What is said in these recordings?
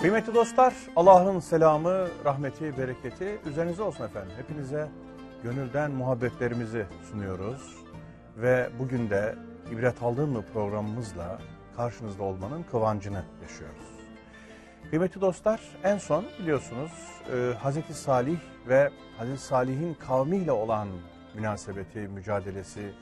Kıymetli dostlar, Allah'ın selamı, rahmeti, bereketi üzerinize olsun efendim. Hepinize gönülden muhabbetlerimizi sunuyoruz. Ve bugün de İbret Aldın mı programımızla karşınızda olmanın kıvancını yaşıyoruz. Kıymetli dostlar, en son biliyorsunuz e, Hz. Salih ve Hz. Salih'in kavmiyle olan münasebeti, mücadelesi,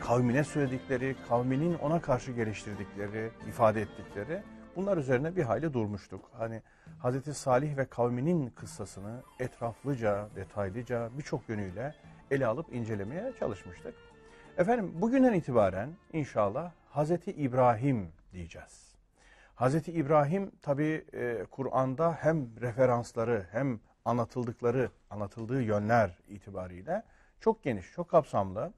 kavmine söyledikleri, kavminin ona karşı geliştirdikleri, ifade ettikleri bunlar üzerine bir hayli durmuştuk. Hani Hz. Salih ve kavminin kıssasını etraflıca, detaylıca birçok yönüyle ele alıp incelemeye çalışmıştık. Efendim bugünden itibaren inşallah Hz. İbrahim diyeceğiz. Hz. İbrahim tabi e, Kur'an'da hem referansları hem anlatıldıkları, anlatıldığı yönler itibariyle çok geniş, çok kapsamlı.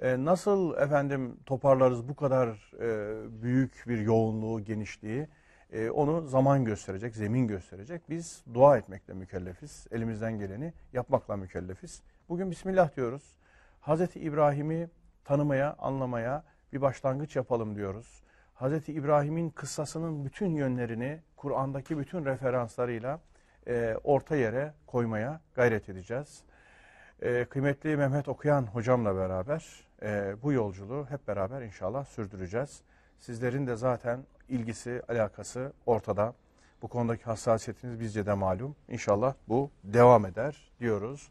E, nasıl efendim toparlarız bu kadar e, büyük bir yoğunluğu, genişliği e, onu zaman gösterecek, zemin gösterecek. Biz dua etmekle mükellefiz, elimizden geleni yapmakla mükellefiz. Bugün Bismillah diyoruz. Hz. İbrahim'i tanımaya, anlamaya bir başlangıç yapalım diyoruz. Hz. İbrahim'in kıssasının bütün yönlerini Kur'an'daki bütün referanslarıyla e, orta yere koymaya gayret edeceğiz. E, kıymetli Mehmet Okuyan hocamla beraber e, bu yolculuğu hep beraber inşallah sürdüreceğiz. Sizlerin de zaten ilgisi, alakası ortada. Bu konudaki hassasiyetiniz bizce de malum. İnşallah bu devam eder diyoruz.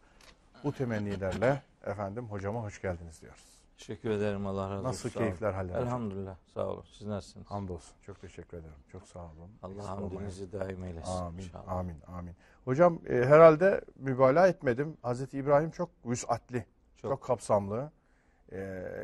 Bu temennilerle efendim hocama hoş geldiniz diyoruz. Teşekkür ederim Allah razı olsun. Nasıl Sağ keyifler haller? Elhamdülillah sağ olun. Siz nasılsınız? Hamdolsun. Çok teşekkür ederim. Çok sağ olun. Allah Eksik hamdinizi daim eylesin. Amin, inşallah. amin, amin. Hocam e, herhalde mübalağa etmedim. Hazreti İbrahim çok vüsatli, çok, Çok. kapsamlı. E,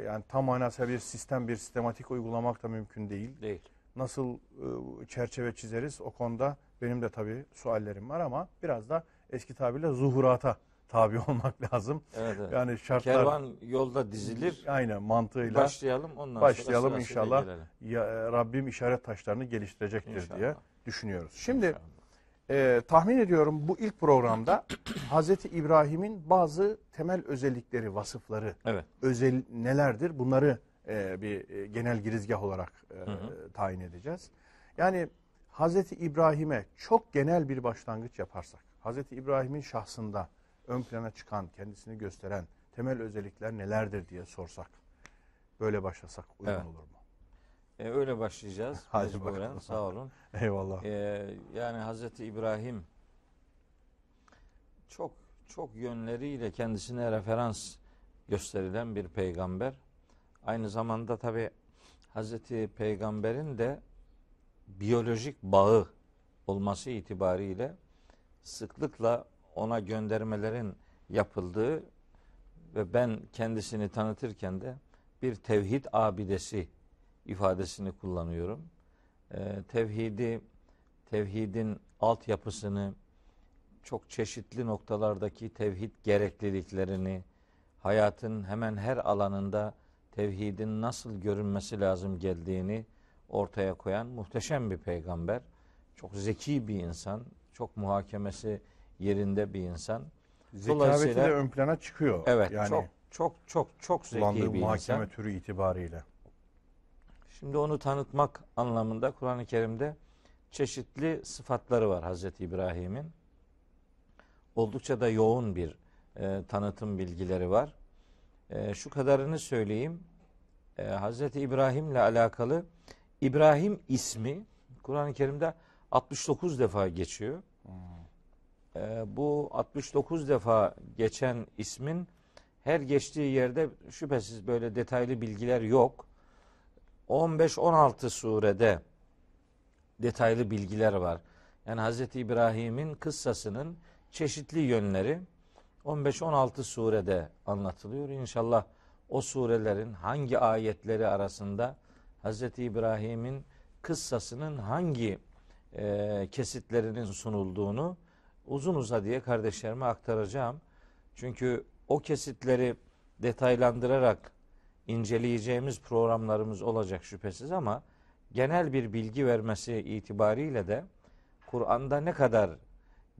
yani tam manasıyla bir sistem, bir sistematik uygulamak da mümkün değil. Değil. Nasıl e, çerçeve çizeriz o konuda benim de tabii suallerim var ama biraz da eski tabirle zuhurata tabi olmak lazım. Evet, evet. Yani şartlar Kervan yolda dizilir. aynı mantığıyla Başlayalım ondan başlayalım sonra inşallah. gelelim. ya, e, Rabbim işaret taşlarını geliştirecektir İnşallah. diye düşünüyoruz. Şimdi İnşallah. e, tahmin ediyorum bu ilk programda Hazreti İbrahim'in bazı temel özellikleri, vasıfları, Evet. özel nelerdir bunları e, bir e, genel girizgah olarak e, Hı hı. tayin edeceğiz. Yani Hazreti İbrahim'e çok genel bir başlangıç yaparsak, Hazreti İbrahim'in şahsında ön plana çıkan, kendisini gösteren temel özellikler nelerdir diye sorsak, böyle başlasak uygun Evet. olur mu? E, öyle başlayacağız. Hadi mecburen. bakalım. Sağ olun. Eyvallah. E, yani Hazreti İbrahim çok çok yönleriyle kendisine referans gösterilen bir peygamber. Aynı zamanda tabi Hazreti Peygamber'in de biyolojik bağı olması itibariyle sıklıkla ona göndermelerin yapıldığı ve ben kendisini tanıtırken de bir tevhid abidesi ifadesini kullanıyorum. Ee, tevhidi, tevhidin altyapısını, çok çeşitli noktalardaki tevhid gerekliliklerini, hayatın hemen her alanında tevhidin nasıl görünmesi lazım geldiğini ortaya koyan muhteşem bir peygamber. Çok zeki bir insan, çok muhakemesi yerinde bir insan. Zekaveti de ön plana çıkıyor. Evet, yani çok çok çok çok zeki bir muhakeme insan. türü itibariyle. Şimdi onu tanıtmak anlamında Kur'an-ı Kerim'de çeşitli sıfatları var Hazreti İbrahim'in. Oldukça da yoğun bir e, tanıtım bilgileri var. E, şu kadarını söyleyeyim. E, Hazreti İbrahim'le alakalı İbrahim ismi Kur'an-ı Kerim'de 69 defa geçiyor. E, bu 69 defa geçen ismin her geçtiği yerde şüphesiz böyle detaylı bilgiler yok. 15-16 surede detaylı bilgiler var. Yani Hz. İbrahim'in kıssasının çeşitli yönleri 15-16 surede anlatılıyor. İnşallah o surelerin hangi ayetleri arasında Hz. İbrahim'in kıssasının hangi e, kesitlerinin sunulduğunu uzun uzadıya kardeşlerime aktaracağım. Çünkü o kesitleri detaylandırarak inceleyeceğimiz programlarımız olacak şüphesiz ama genel bir bilgi vermesi itibariyle de Kur'an'da ne kadar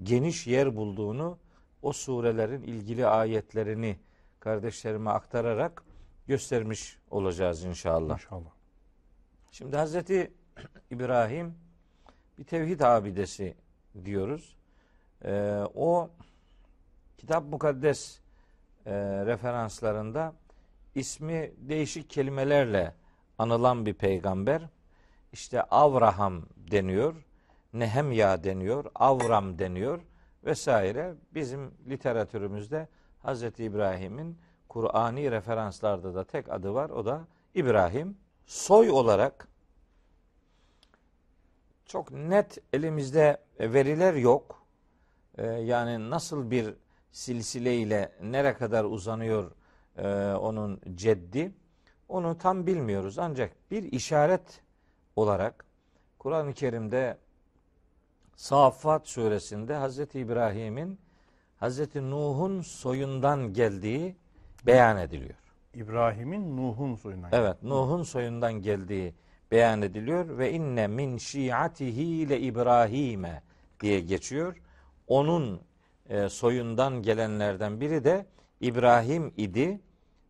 geniş yer bulduğunu o surelerin ilgili ayetlerini kardeşlerime aktararak göstermiş olacağız inşallah. İnşallah. Şimdi Hazreti İbrahim bir tevhid abidesi diyoruz. Ee, o kitap mukaddes e, referanslarında ismi değişik kelimelerle anılan bir peygamber. İşte Avraham deniyor, Nehemya deniyor, Avram deniyor vesaire. Bizim literatürümüzde Hz. İbrahim'in Kur'ani referanslarda da tek adı var. O da İbrahim. Soy olarak çok net elimizde veriler yok. Ee, yani nasıl bir silsile ile nere kadar uzanıyor e, onun ceddi onu tam bilmiyoruz. Ancak bir işaret olarak Kur'an-ı Kerim'de Saffat suresinde Hazreti İbrahim'in Hazreti Nuh'un soyundan geldiği beyan ediliyor. İbrahim'in Nuh'un soyundan. Evet, Nuh'un soyundan geldiği beyan ediliyor ve inne min şiatihi ile İbrahim'e diye geçiyor. Onun e, soyundan gelenlerden biri de İbrahim idi.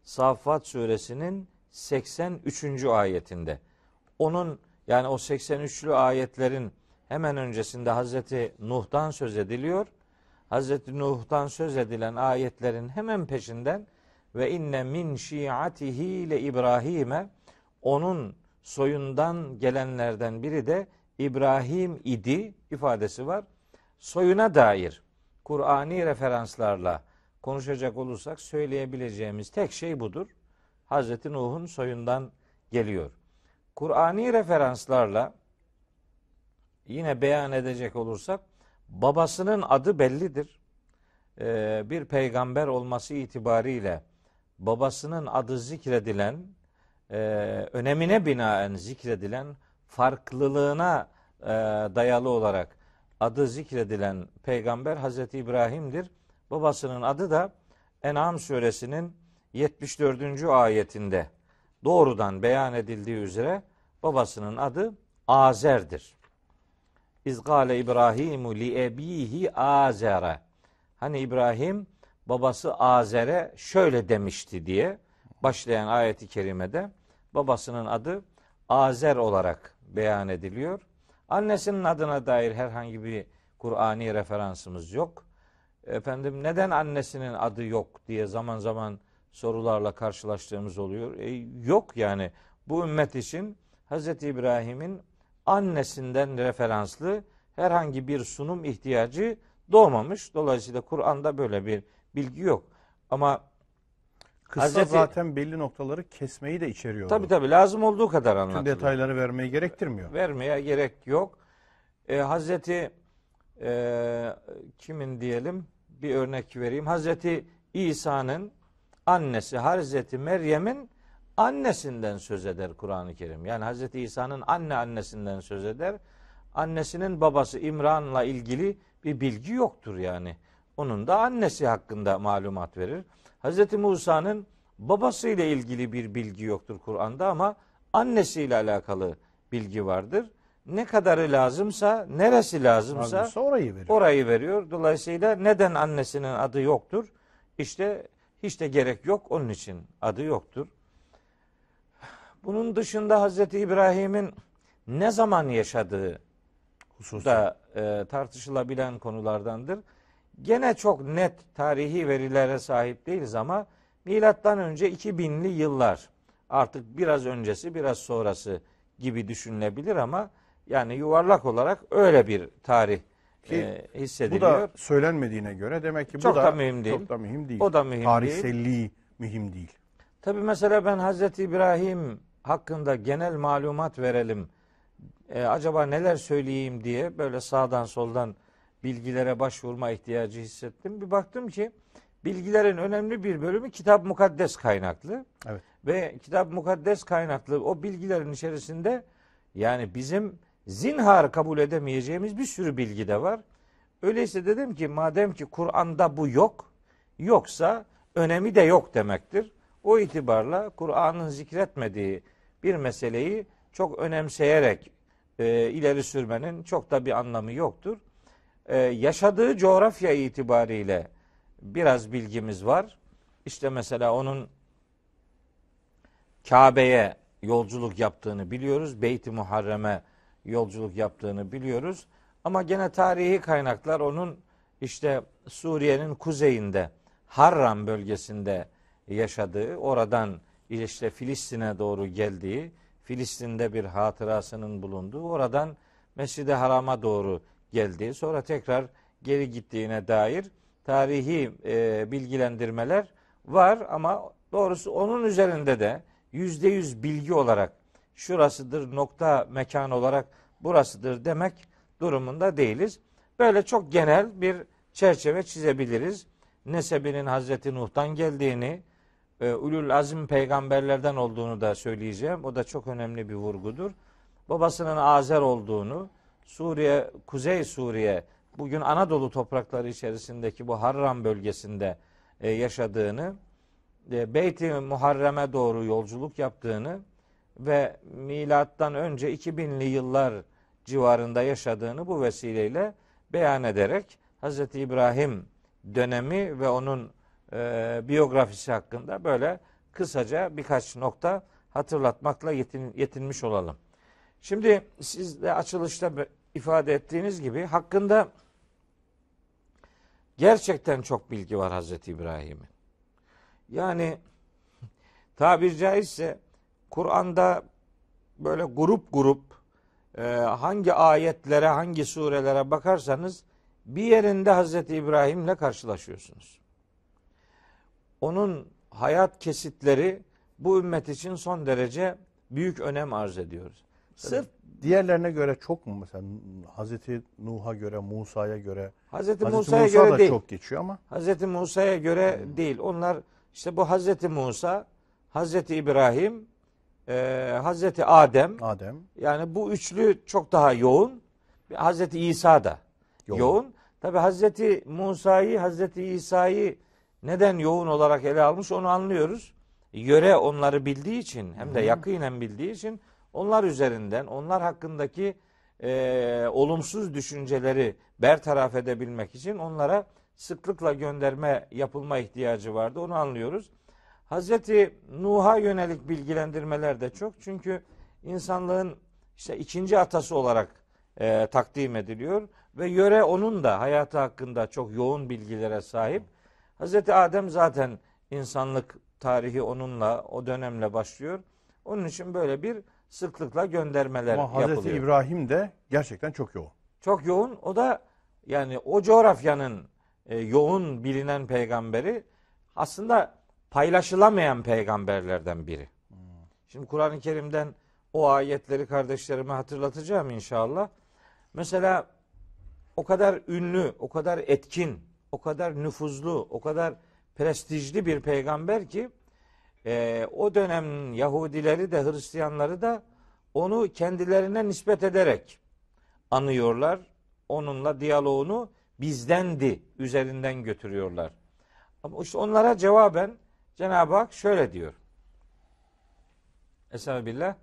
Saffat suresinin 83. ayetinde. Onun yani o 83'lü ayetlerin hemen öncesinde Hazreti Nuh'tan söz ediliyor. Hazreti Nuh'tan söz edilen ayetlerin hemen peşinden ve inne min şiatihi ile İbrahim'e onun soyundan gelenlerden biri de İbrahim idi ifadesi var. Soyuna dair Kur'ani referanslarla konuşacak olursak söyleyebileceğimiz tek şey budur. Hazreti Nuh'un soyundan geliyor. Kur'ani referanslarla yine beyan edecek olursak babasının adı bellidir. Ee, bir peygamber olması itibariyle babasının adı zikredilen, e, önemine binaen zikredilen, farklılığına e, dayalı olarak adı zikredilen peygamber Hazreti İbrahim'dir. Babasının adı da En'am suresinin 74. ayetinde doğrudan beyan edildiği üzere babasının adı Azer'dir. İzgale İbrahimu li ebihi Azer'e. Hani İbrahim babası Azer'e şöyle demişti diye başlayan ayeti kerimede babasının adı Azer olarak beyan ediliyor. Annesinin adına dair herhangi bir Kur'ani referansımız yok. Efendim neden annesinin adı yok diye zaman zaman sorularla karşılaştığımız oluyor. E, yok yani bu ümmet için Hz. İbrahim'in annesinden referanslı herhangi bir sunum ihtiyacı doğmamış. Dolayısıyla Kur'an'da böyle bir bilgi yok. Ama Kısa Hazreti- zaten belli noktaları kesmeyi de içeriyor. tabi tabi lazım olduğu kadar Tüm anlatılıyor. detayları vermeyi gerektirmiyor. Vermeye gerek yok. E, Hazreti e, kimin diyelim bir örnek vereyim. Hazreti İsa'nın annesi Hazreti Meryem'in annesinden söz eder Kur'an-ı Kerim. Yani Hazreti İsa'nın anne annesinden söz eder. Annesinin babası İmran'la ilgili bir bilgi yoktur yani. Onun da annesi hakkında malumat verir. Hazreti Musa'nın babasıyla ilgili bir bilgi yoktur Kur'an'da ama annesiyle alakalı bilgi vardır. Ne kadarı lazımsa, neresi lazımsa Lazımsa orayı veriyor. orayı veriyor. Dolayısıyla neden annesinin adı yoktur? İşte hiç de gerek yok. Onun için adı yoktur. Bunun dışında Hazreti İbrahim'in ne zaman yaşadığı Hususi. da e, tartışılabilen konulardandır. Gene çok net tarihi verilere sahip değiliz ama milattan önce 2000'li yıllar artık biraz öncesi biraz sonrası gibi düşünülebilir ama yani yuvarlak olarak öyle bir tarih Ki e, Bu hissediliyor. da söylenmediğine göre demek ki bu Çok da, da mühim değil. Çok da mühim değil. O da mühim değil. Tarihselliği mühim değil. Tabi mesela ben Hazreti İbrahim hakkında genel malumat verelim. E, acaba neler söyleyeyim diye böyle sağdan soldan bilgilere başvurma ihtiyacı hissettim. Bir baktım ki bilgilerin önemli bir bölümü kitap mukaddes kaynaklı. Evet. Ve kitap mukaddes kaynaklı o bilgilerin içerisinde yani bizim zinhar kabul edemeyeceğimiz bir sürü bilgi de var. Öyleyse dedim ki madem ki Kur'an'da bu yok, yoksa önemi de yok demektir. O itibarla Kur'an'ın zikretmediği bir meseleyi çok önemseyerek e, ileri sürmenin çok da bir anlamı yoktur. E, yaşadığı coğrafya itibariyle biraz bilgimiz var. İşte mesela onun Kabe'ye yolculuk yaptığını biliyoruz. Beyt-i Muharrem'e yolculuk yaptığını biliyoruz. Ama gene tarihi kaynaklar onun işte Suriye'nin kuzeyinde Harran bölgesinde yaşadığı, oradan işte Filistin'e doğru geldiği, Filistin'de bir hatırasının bulunduğu, oradan Mescid-i Haram'a doğru geldiği, sonra tekrar geri gittiğine dair tarihi e, bilgilendirmeler var ama doğrusu onun üzerinde de yüzde yüz bilgi olarak şurasıdır nokta mekan olarak burasıdır demek durumunda değiliz. Böyle çok genel bir çerçeve çizebiliriz. Nesebinin Hazreti Nuh'tan geldiğini, e, ulul azim peygamberlerden olduğunu da söyleyeceğim. O da çok önemli bir vurgudur. Babasının Azer olduğunu, Suriye, Kuzey Suriye, bugün Anadolu toprakları içerisindeki bu Harran bölgesinde e, yaşadığını, e, Beyt-i Muharrem'e doğru yolculuk yaptığını ve milattan önce 2000'li yıllar civarında yaşadığını bu vesileyle beyan ederek Hz. İbrahim dönemi ve onun e, biyografisi hakkında böyle kısaca birkaç nokta hatırlatmakla yetin, yetinmiş olalım. Şimdi siz de açılışta ifade ettiğiniz gibi hakkında gerçekten çok bilgi var Hazreti İbrahim'in. Yani tabir caizse Kur'an'da böyle grup grup e, hangi ayetlere, hangi surelere bakarsanız bir yerinde Hazreti İbrahim'le karşılaşıyorsunuz. Onun hayat kesitleri bu ümmet için son derece büyük önem arz ediyor. Sırf Diğerlerine göre çok mu mesela Hazreti Nuh'a göre, Musa'ya göre? Hazreti, Hazreti Musa'ya Musa göre da değil. çok geçiyor ama Hazreti Musa'ya göre değil. Onlar işte bu Hazreti Musa, Hazreti İbrahim, e, Hazreti Adem. Adem Yani bu üçlü çok daha yoğun. Hazreti İsa da Yoğun. yoğun. Tabi Hazreti Musa'yı, Hazreti İsa'yı neden yoğun olarak ele almış onu anlıyoruz. Yöre onları bildiği için hem de yakinen bildiği için onlar üzerinden, onlar hakkındaki e, olumsuz düşünceleri bertaraf edebilmek için onlara sıklıkla gönderme yapılma ihtiyacı vardı. Onu anlıyoruz. Hazreti Nuh'a yönelik bilgilendirmeler de çok. Çünkü insanlığın işte ikinci atası olarak e, takdim ediliyor ve yöre onun da hayatı hakkında çok yoğun bilgilere sahip. Hazreti Adem zaten insanlık tarihi onunla o dönemle başlıyor. Onun için böyle bir sıklıkla göndermeler ama Hazreti yapılıyor. İbrahim de gerçekten çok yoğun. Çok yoğun. O da yani o coğrafyanın e, yoğun bilinen peygamberi aslında paylaşılamayan peygamberlerden biri. Şimdi Kur'an-ı Kerim'den o ayetleri kardeşlerime hatırlatacağım inşallah. Mesela o kadar ünlü, o kadar etkin, o kadar nüfuzlu, o kadar prestijli bir peygamber ki e, o dönem Yahudileri de Hristiyanları da onu kendilerine nispet ederek anıyorlar. Onunla diyaloğunu bizdendi üzerinden götürüyorlar. Ama işte onlara cevaben Cenab-ı Hak şöyle diyor. Estağfirullah.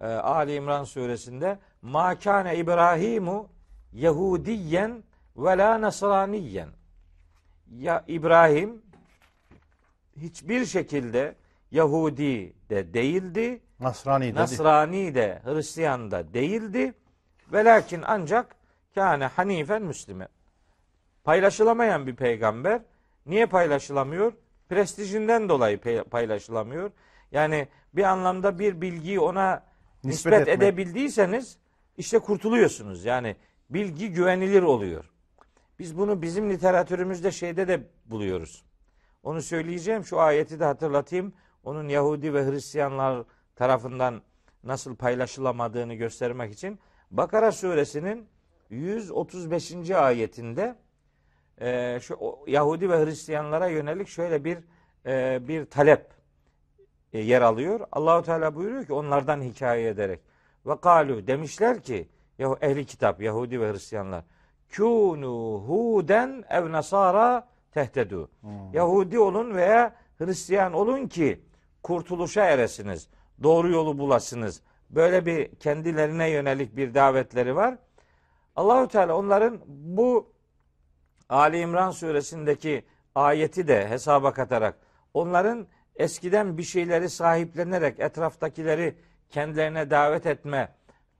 Ee, Ali İmran suresinde Ma kâne İbrahimu Yahudiyen ve la Nasraniyen. Ya İbrahim hiçbir şekilde Yahudi de değildi, Nasrani dedi. Nasrani de Hristiyan da değildi. Ve lakin ancak kâne hanifen müslüme. Paylaşılamayan bir peygamber. Niye paylaşılamıyor? Prestijinden dolayı paylaşılamıyor. Yani bir anlamda bir bilgiyi ona Nispet nispet, etmek. edebildiyseniz işte kurtuluyorsunuz. Yani bilgi güvenilir oluyor. Biz bunu bizim literatürümüzde şeyde de buluyoruz. Onu söyleyeceğim. Şu ayeti de hatırlatayım. Onun Yahudi ve Hristiyanlar tarafından nasıl paylaşılamadığını göstermek için Bakara suresinin 135. ayetinde e, şu o Yahudi ve Hristiyanlara yönelik şöyle bir e, bir talep e, yer alıyor. Allahu Teala buyuruyor ki onlardan hikaye ederek ve kalu demişler ki Yahu ehli kitap Yahudi ve Hristiyanlar kunu huden ev nasara tehtedu. Yahudi olun veya Hristiyan olun ki kurtuluşa eresiniz. Doğru yolu bulasınız. Böyle bir kendilerine yönelik bir davetleri var. Allahu Teala onların bu Ali İmran suresindeki ayeti de hesaba katarak onların eskiden bir şeyleri sahiplenerek etraftakileri kendilerine davet etme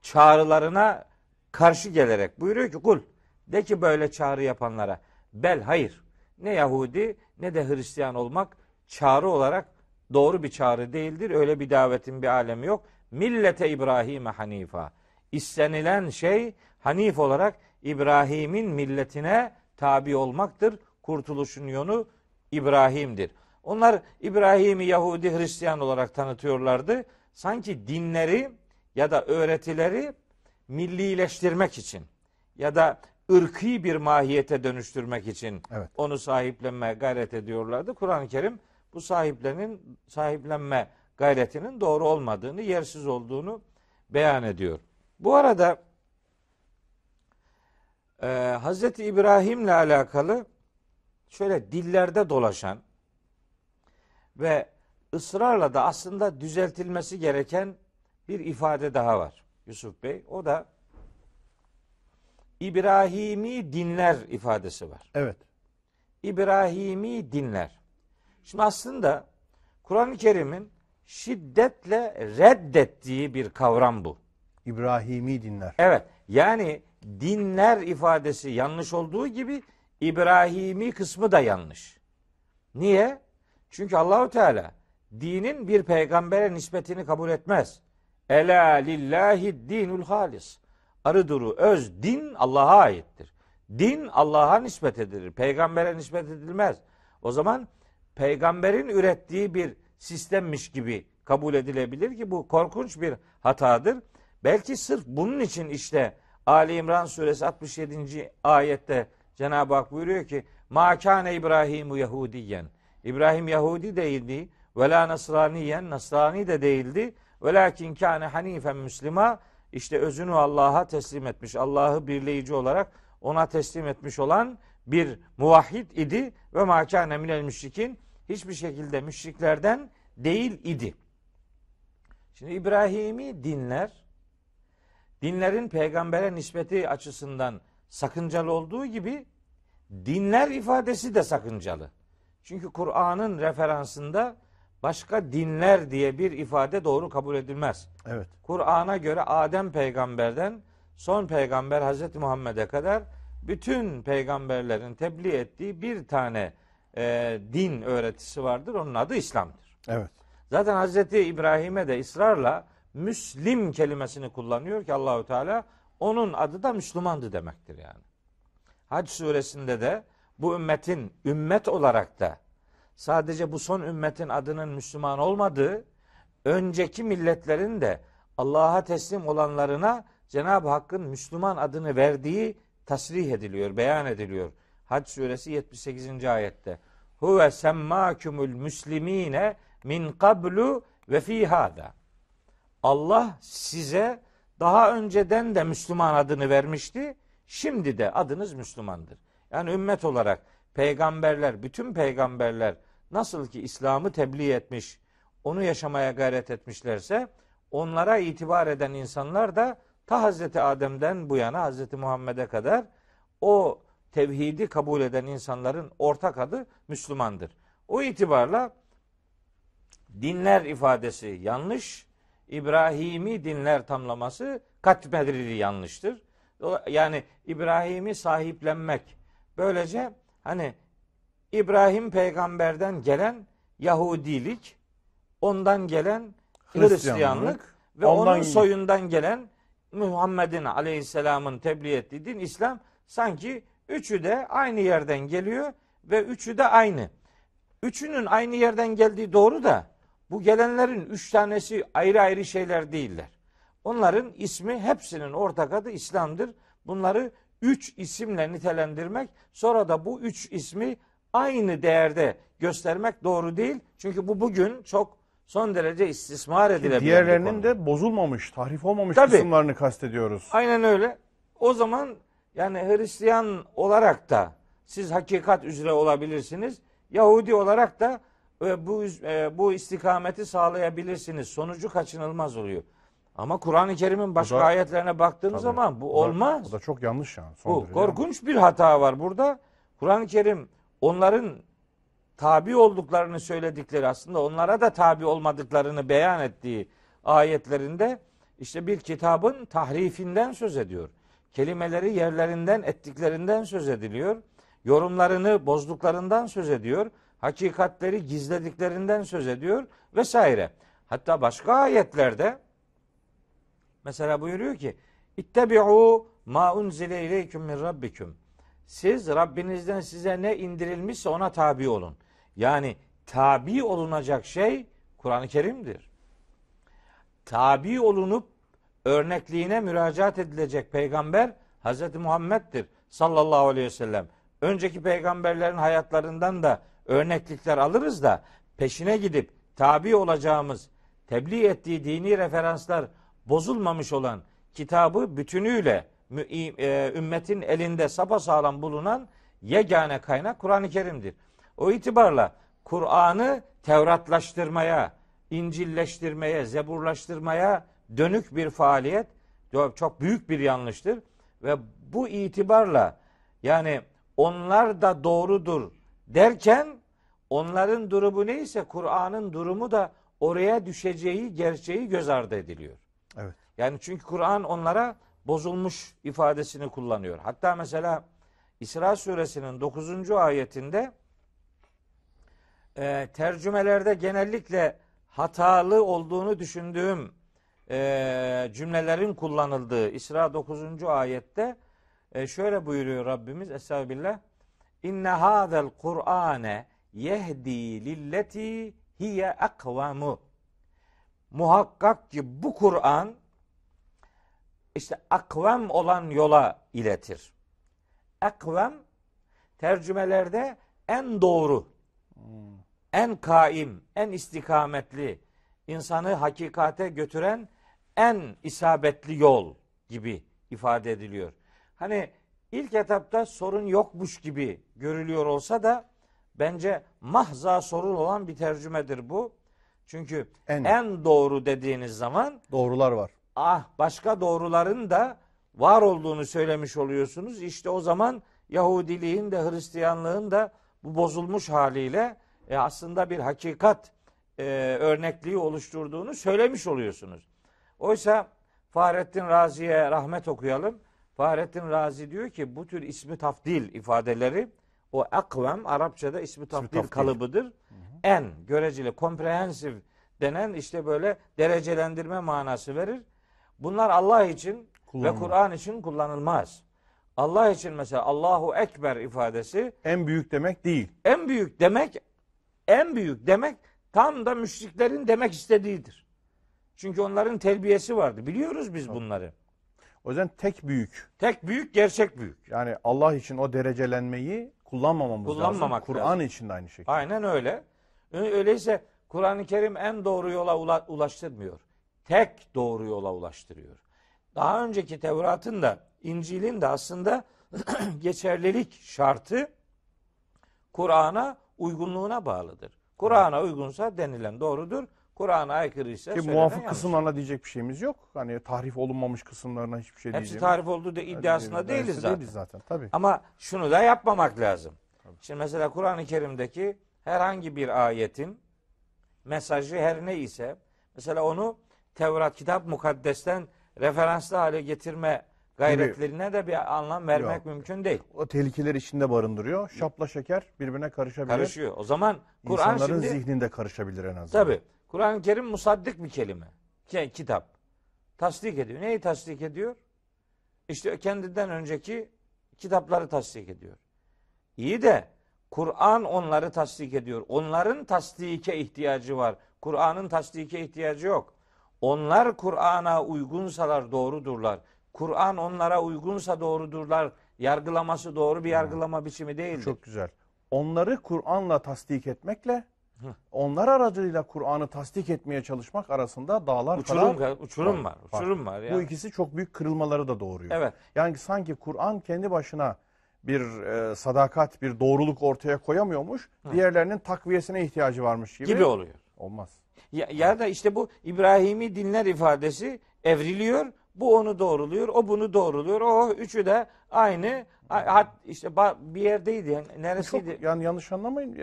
çağrılarına karşı gelerek buyuruyor ki kul de ki böyle çağrı yapanlara bel hayır ne Yahudi ne de Hristiyan olmak çağrı olarak doğru bir çağrı değildir. Öyle bir davetin bir alemi yok. Millete İbrahim'e hanifa. İstenilen şey hanif olarak İbrahim'in milletine tabi olmaktır. Kurtuluşun yolu İbrahim'dir. Onlar İbrahim'i Yahudi Hristiyan olarak tanıtıyorlardı. Sanki dinleri ya da öğretileri millileştirmek için ya da ırkî bir mahiyete dönüştürmek için Evet. onu sahiplenmeye gayret ediyorlardı. Kur'an-ı Kerim bu sahiplenin sahiplenme gayretinin doğru olmadığını, yersiz olduğunu beyan ediyor. Bu arada e, Hazreti İbrahim'le alakalı şöyle dillerde dolaşan ve ısrarla da aslında düzeltilmesi gereken bir ifade daha var Yusuf Bey. O da İbrahimi dinler ifadesi var. Evet. İbrahimi dinler. Şimdi aslında Kur'an-ı Kerim'in şiddetle reddettiği bir kavram bu. İbrahimi dinler. Evet yani dinler ifadesi yanlış olduğu gibi İbrahimi kısmı da yanlış. Niye? Çünkü Allahu Teala dinin bir peygambere nispetini kabul etmez. Ela lillahi dinul halis. Arı duru öz din Allah'a aittir. Din Allah'a nispet edilir. Peygambere nispet edilmez. O zaman peygamberin ürettiği bir sistemmiş gibi kabul edilebilir ki bu korkunç bir hatadır. Belki sırf bunun için işte Ali İmran suresi 67. ayette Cenab-ı Hak buyuruyor ki Ma kâne İbrahimu Yahudiyen. İbrahim Yahudi değildi. Ve la Nasraniyen. Nasrani de değildi. Velakin kâne hanifen Müslüma. İşte özünü Allah'a teslim etmiş. Allah'ı birleyici olarak ona teslim etmiş olan bir muvahhid idi ve ma kâne minel müşrikin hiçbir şekilde müşriklerden değil idi. Şimdi İbrahimi dinler dinlerin peygambere nispeti açısından sakıncalı olduğu gibi dinler ifadesi de sakıncalı. Çünkü Kur'an'ın referansında başka dinler diye bir ifade doğru kabul edilmez. Evet. Kur'an'a göre Adem peygamberden son peygamber Hazreti Muhammed'e kadar bütün peygamberlerin tebliğ ettiği bir tane e, din öğretisi vardır. Onun adı İslam'dır. Evet. Zaten Hazreti İbrahim'e de ısrarla Müslim kelimesini kullanıyor ki Allahu Teala onun adı da Müslümandı demektir yani. Hac suresinde de bu ümmetin ümmet olarak da sadece bu son ümmetin adının Müslüman olmadığı, önceki milletlerin de Allah'a teslim olanlarına Cenab-ı Hakk'ın Müslüman adını verdiği tasrih ediliyor, beyan ediliyor. Hac suresi 78. ayette. Huve semmâkumul müslimine min kablu ve fi hada. Allah size daha önceden de Müslüman adını vermişti. Şimdi de adınız Müslümandır. Yani ümmet olarak peygamberler, bütün peygamberler nasıl ki İslam'ı tebliğ etmiş, onu yaşamaya gayret etmişlerse onlara itibar eden insanlar da ta Hazreti Adem'den bu yana Hazreti Muhammed'e kadar o tevhidi kabul eden insanların ortak adı Müslümandır. O itibarla dinler ifadesi yanlış, İbrahimi dinler tamlaması katmedrili yanlıştır. Yani İbrahim'i sahiplenmek. Böylece hani İbrahim peygamberden gelen Yahudilik, ondan gelen Hristiyanlık, Hristiyanlık ve ondan- onun soyundan gelen Muhammed'in aleyhisselamın tebliğ ettiği din İslam sanki üçü de aynı yerden geliyor ve üçü de aynı. Üçünün aynı yerden geldiği doğru da bu gelenlerin üç tanesi ayrı ayrı şeyler değiller. Onların ismi hepsinin ortak adı İslam'dır. Bunları üç isimle nitelendirmek sonra da bu üç ismi aynı değerde göstermek doğru değil. Çünkü bu bugün çok son derece istismar edilebilen bir Diğerlerinin de bozulmamış, tahrif olmamış Tabii. kısımlarını kastediyoruz. Aynen öyle. O zaman yani Hristiyan olarak da siz hakikat üzere olabilirsiniz. Yahudi olarak da e, bu e, bu istikameti sağlayabilirsiniz. Sonucu kaçınılmaz oluyor. Ama Kur'an-ı Kerim'in başka da- ayetlerine baktığınız Tabii. zaman bu da- olmaz. O da çok yanlış yani. Son Bu korkunç bir hata var burada. Kur'an-ı Kerim onların tabi olduklarını söyledikleri aslında onlara da tabi olmadıklarını beyan ettiği ayetlerinde işte bir kitabın tahrifinden söz ediyor. Kelimeleri yerlerinden ettiklerinden söz ediliyor. Yorumlarını bozduklarından söz ediyor. Hakikatleri gizlediklerinden söz ediyor vesaire. Hatta başka ayetlerde mesela buyuruyor ki İttebi'u ma unzile ileyküm min rabbikum. Siz Rabbinizden size ne indirilmişse ona tabi olun. Yani tabi olunacak şey Kur'an-ı Kerim'dir. Tabi olunup örnekliğine müracaat edilecek peygamber Hz. Muhammed'dir sallallahu aleyhi ve sellem. Önceki peygamberlerin hayatlarından da örneklikler alırız da peşine gidip tabi olacağımız, tebliğ ettiği dini referanslar bozulmamış olan kitabı bütünüyle ümmetin elinde sapasağlam bulunan yegane kaynak Kur'an-ı Kerim'dir. O itibarla Kur'an'ı Tevratlaştırmaya, İncilleştirmeye, Zeburlaştırmaya dönük bir faaliyet çok büyük bir yanlıştır ve bu itibarla yani onlar da doğrudur derken onların durumu neyse Kur'an'ın durumu da oraya düşeceği gerçeği göz ardı ediliyor. Evet. Yani çünkü Kur'an onlara bozulmuş ifadesini kullanıyor. Hatta mesela İsra suresinin 9. ayetinde e, tercümelerde genellikle hatalı olduğunu düşündüğüm e, cümlelerin kullanıldığı İsra 9. ayette e, şöyle buyuruyor Rabbimiz Estağfirullah. İnne hadel Kur'ane yehdi lilleti hiye akvamu. Muhakkak ki bu Kur'an işte akvam olan yola iletir. Akvam tercümelerde en doğru, en kaim, en istikametli, insanı hakikate götüren en isabetli yol gibi ifade ediliyor. Hani ilk etapta sorun yokmuş gibi görülüyor olsa da bence mahza sorun olan bir tercümedir bu. Çünkü En. en doğru dediğiniz zaman Doğrular var. Ah başka doğruların da var olduğunu söylemiş oluyorsunuz. İşte o zaman Yahudiliğin de Hristiyanlığın da bu bozulmuş haliyle e, aslında bir hakikat e, örnekliği oluşturduğunu söylemiş oluyorsunuz. Oysa Fahrettin Razi'ye rahmet okuyalım. Fahrettin Razi diyor ki bu tür ismi tafdil ifadeleri o akvem Arapçada ismi tafdil, tafdil. kalıbıdır. En göreceli, komprehensif denen işte böyle derecelendirme manası verir. Bunlar Allah için ve. Kur'an için kullanılmaz. Allah için mesela Allahu Ekber ifadesi En büyük demek değil. en büyük demek en büyük demek tam da müşriklerin demek istediğidir. Çünkü onların telbiyesi vardı. Biliyoruz biz bunları. O yüzden tek büyük. Tek büyük gerçek büyük. Yani Allah için o derecelenmeyi kullanmamamız Kullanmamak lazım. Kur'an için de aynı şekilde. Aynen öyle. Öyleyse Kur'an-ı Kerim en doğru yola ula- ulaştırmıyor. Tek doğru yola ulaştırıyor. Daha önceki Tevrat'ın da İncil'in de aslında geçerlilik şartı Kur'an'a uygunluğuna bağlıdır. Kur'an'a uygunsa denilen doğrudur. Kur'an'a aykırıysa Ki muvafık yanlış. kısımlarına diyecek bir şeyimiz yok. Hani tahrif olunmamış kısımlarına hiçbir şey Hepsi diyeceğim. tarif olduğu da iddiasında değiliz Değiliz zaten. Değiliz zaten tabii. Ama şunu da yapmamak lazım. Şimdi mesela Kur'an-ı Kerim'deki herhangi bir ayetin mesajı her ne ise mesela onu Tevrat kitap mukaddesten referanslı hale getirme gayretlerine de bir anlam vermek Yok. mümkün değil. O tehlikeleri içinde barındırıyor. Şapla şeker birbirine karışabilir. Karışıyor. O zaman Kur'an İnsanların şimdi zihninde karışabilir en azından. tabi Kur'an-ı Kerim musaddık bir kelime. Ki- Kitap. Tasdik ediyor. Neyi tasdik ediyor? İşte kendinden önceki kitapları tasdik ediyor. İyi de Kur'an onları tasdik ediyor. Onların tasdike ihtiyacı var. Kur'an'ın tasdike ihtiyacı yok. Onlar Kur'an'a uygunsalar doğrudurlar. Kur'an onlara uygunsa doğrudurlar. Yargılaması doğru bir yargılama biçimi değildir. Çok güzel. Onları Kur'an'la tasdik etmekle onlar aracılığıyla Kur'an'ı tasdik etmeye çalışmak arasında dağlar uçurum, kadar uçurum var. var. Uçurum var. Bu yani. ikisi çok büyük kırılmaları da doğuruyor. Evet. Yani sanki Kur'an kendi başına bir e, sadakat, bir doğruluk ortaya koyamıyormuş. Diğerlerinin takviyesine ihtiyacı varmış gibi. gibi oluyor. Olmaz. Ya, ya da işte bu İbrahimi dinler ifadesi evriliyor. Bu onu doğruluyor, o bunu doğruluyor. O üçü de aynı. Hat, işte bir yerdeydi. Yani Bu çok, neresiydi? yani yanlış anlamayın.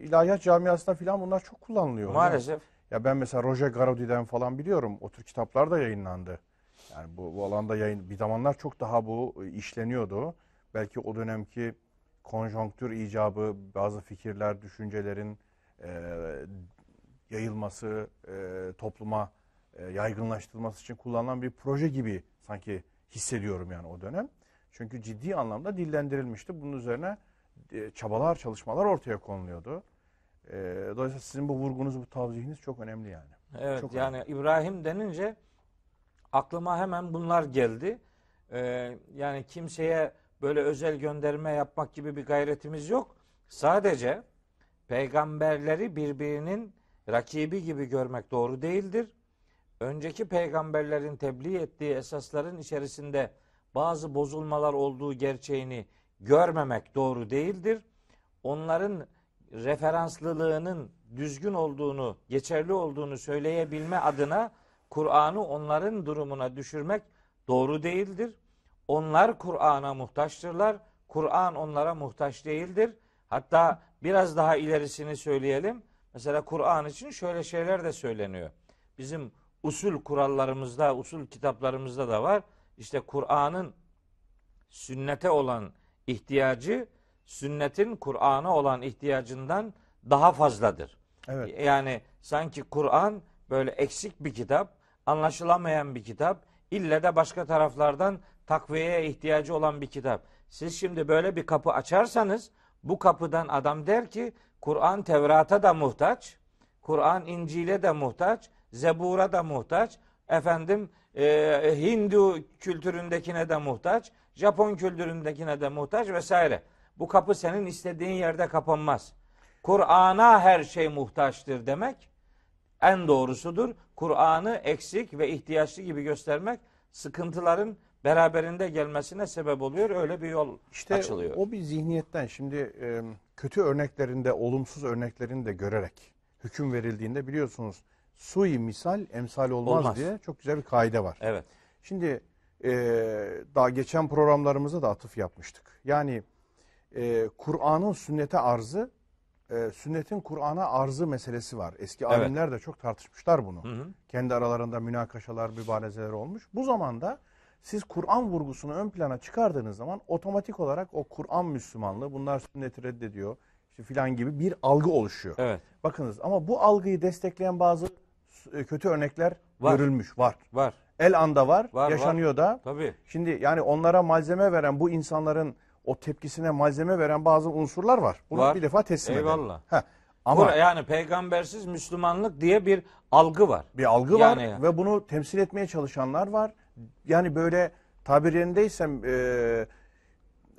İlahiyat camiasında filan bunlar çok kullanılıyor. Maalesef. Ya ben mesela Roger Garaudy'den falan biliyorum. O tür kitaplar da yayınlandı. Yani bu, bu alanda yayın bir zamanlar çok daha bu e, işleniyordu. Belki o dönemki konjonktür icabı, bazı fikirler, düşüncelerin e, yayılması, e, topluma e, yaygınlaştırılması için kullanılan bir proje gibi sanki hissediyorum yani o dönem. Çünkü ciddi anlamda dillendirilmişti. Bunun üzerine e, çabalar, çalışmalar ortaya konuluyordu. E, dolayısıyla sizin bu vurgunuz, bu tavzihiniz çok önemli yani. Evet Çok yani İbrahim denince aklıma hemen bunlar geldi. Ee, yani kimseye böyle özel gönderme yapmak gibi bir gayretimiz yok. Sadece peygamberleri birbirinin rakibi gibi görmek doğru değildir. Önceki peygamberlerin tebliğ ettiği esasların içerisinde bazı bozulmalar olduğu gerçeğini görmemek doğru değildir. Onların referanslılığının düzgün olduğunu, geçerli olduğunu söyleyebilme adına Kur'an'ı onların durumuna düşürmek doğru değildir. Onlar Kur'an'a muhtaçtırlar. Kur'an onlara muhtaç değildir. Hatta biraz daha ilerisini söyleyelim. Mesela Kur'an için şöyle şeyler de söyleniyor. Bizim usul kurallarımızda, usul kitaplarımızda da var. İşte Kur'an'ın sünnete olan ihtiyacı sünnetin Kur'an'a olan ihtiyacından daha fazladır. Evet. Yani sanki Kur'an böyle eksik bir kitap, anlaşılamayan bir kitap, ille de başka taraflardan takviyeye ihtiyacı olan bir kitap. Siz şimdi böyle bir kapı açarsanız bu kapıdan adam der ki Kur'an Tevrat'a da muhtaç, Kur'an İncil'e de muhtaç, Zebur'a da muhtaç, efendim e, Hindu kültüründekine de muhtaç, Japon kültüründekine de muhtaç vesaire. Bu kapı senin istediğin yerde kapanmaz. Kur'an'a her şey muhtaçtır demek en doğrusudur. Kur'an'ı eksik ve ihtiyaçlı gibi göstermek sıkıntıların beraberinde gelmesine sebep oluyor. Öyle bir yol İşte açılıyor. o bir zihniyetten şimdi kötü örneklerinde, olumsuz örneklerini de görerek hüküm verildiğinde biliyorsunuz sui misal emsal olmaz, Olmaz. diye çok güzel bir kaide var. Evet. Şimdi e, daha geçen programlarımızda da atıf yapmıştık. Yani e, Kur'an'ın sünnete arzı, e, sünnetin Kur'an'a arzı meselesi var. Eski Evet. alimler de çok tartışmışlar bunu. Hı hı. Kendi aralarında münakaşalar, mübalezeler olmuş. Bu zamanda siz Kur'an vurgusunu ön plana çıkardığınız zaman otomatik olarak o Kur'an Müslümanlığı, bunlar sünneti reddediyor işte filan gibi bir algı oluşuyor. Evet. Bakınız ama bu algıyı destekleyen bazı e, kötü örnekler Var. görülmüş, var. Var. El anda var, Var, yaşanıyor da. Tabii. Şimdi yani onlara malzeme veren bu insanların o tepkisine malzeme veren bazı unsurlar var. Bunu Var. bir defa teslim edelim. Eyvallah. Ama Kur- yani peygambersiz Müslümanlık diye bir algı var. bir algı Yani- var ve bunu temsil etmeye çalışanlar var. Yani böyle tabir yerindeysem e,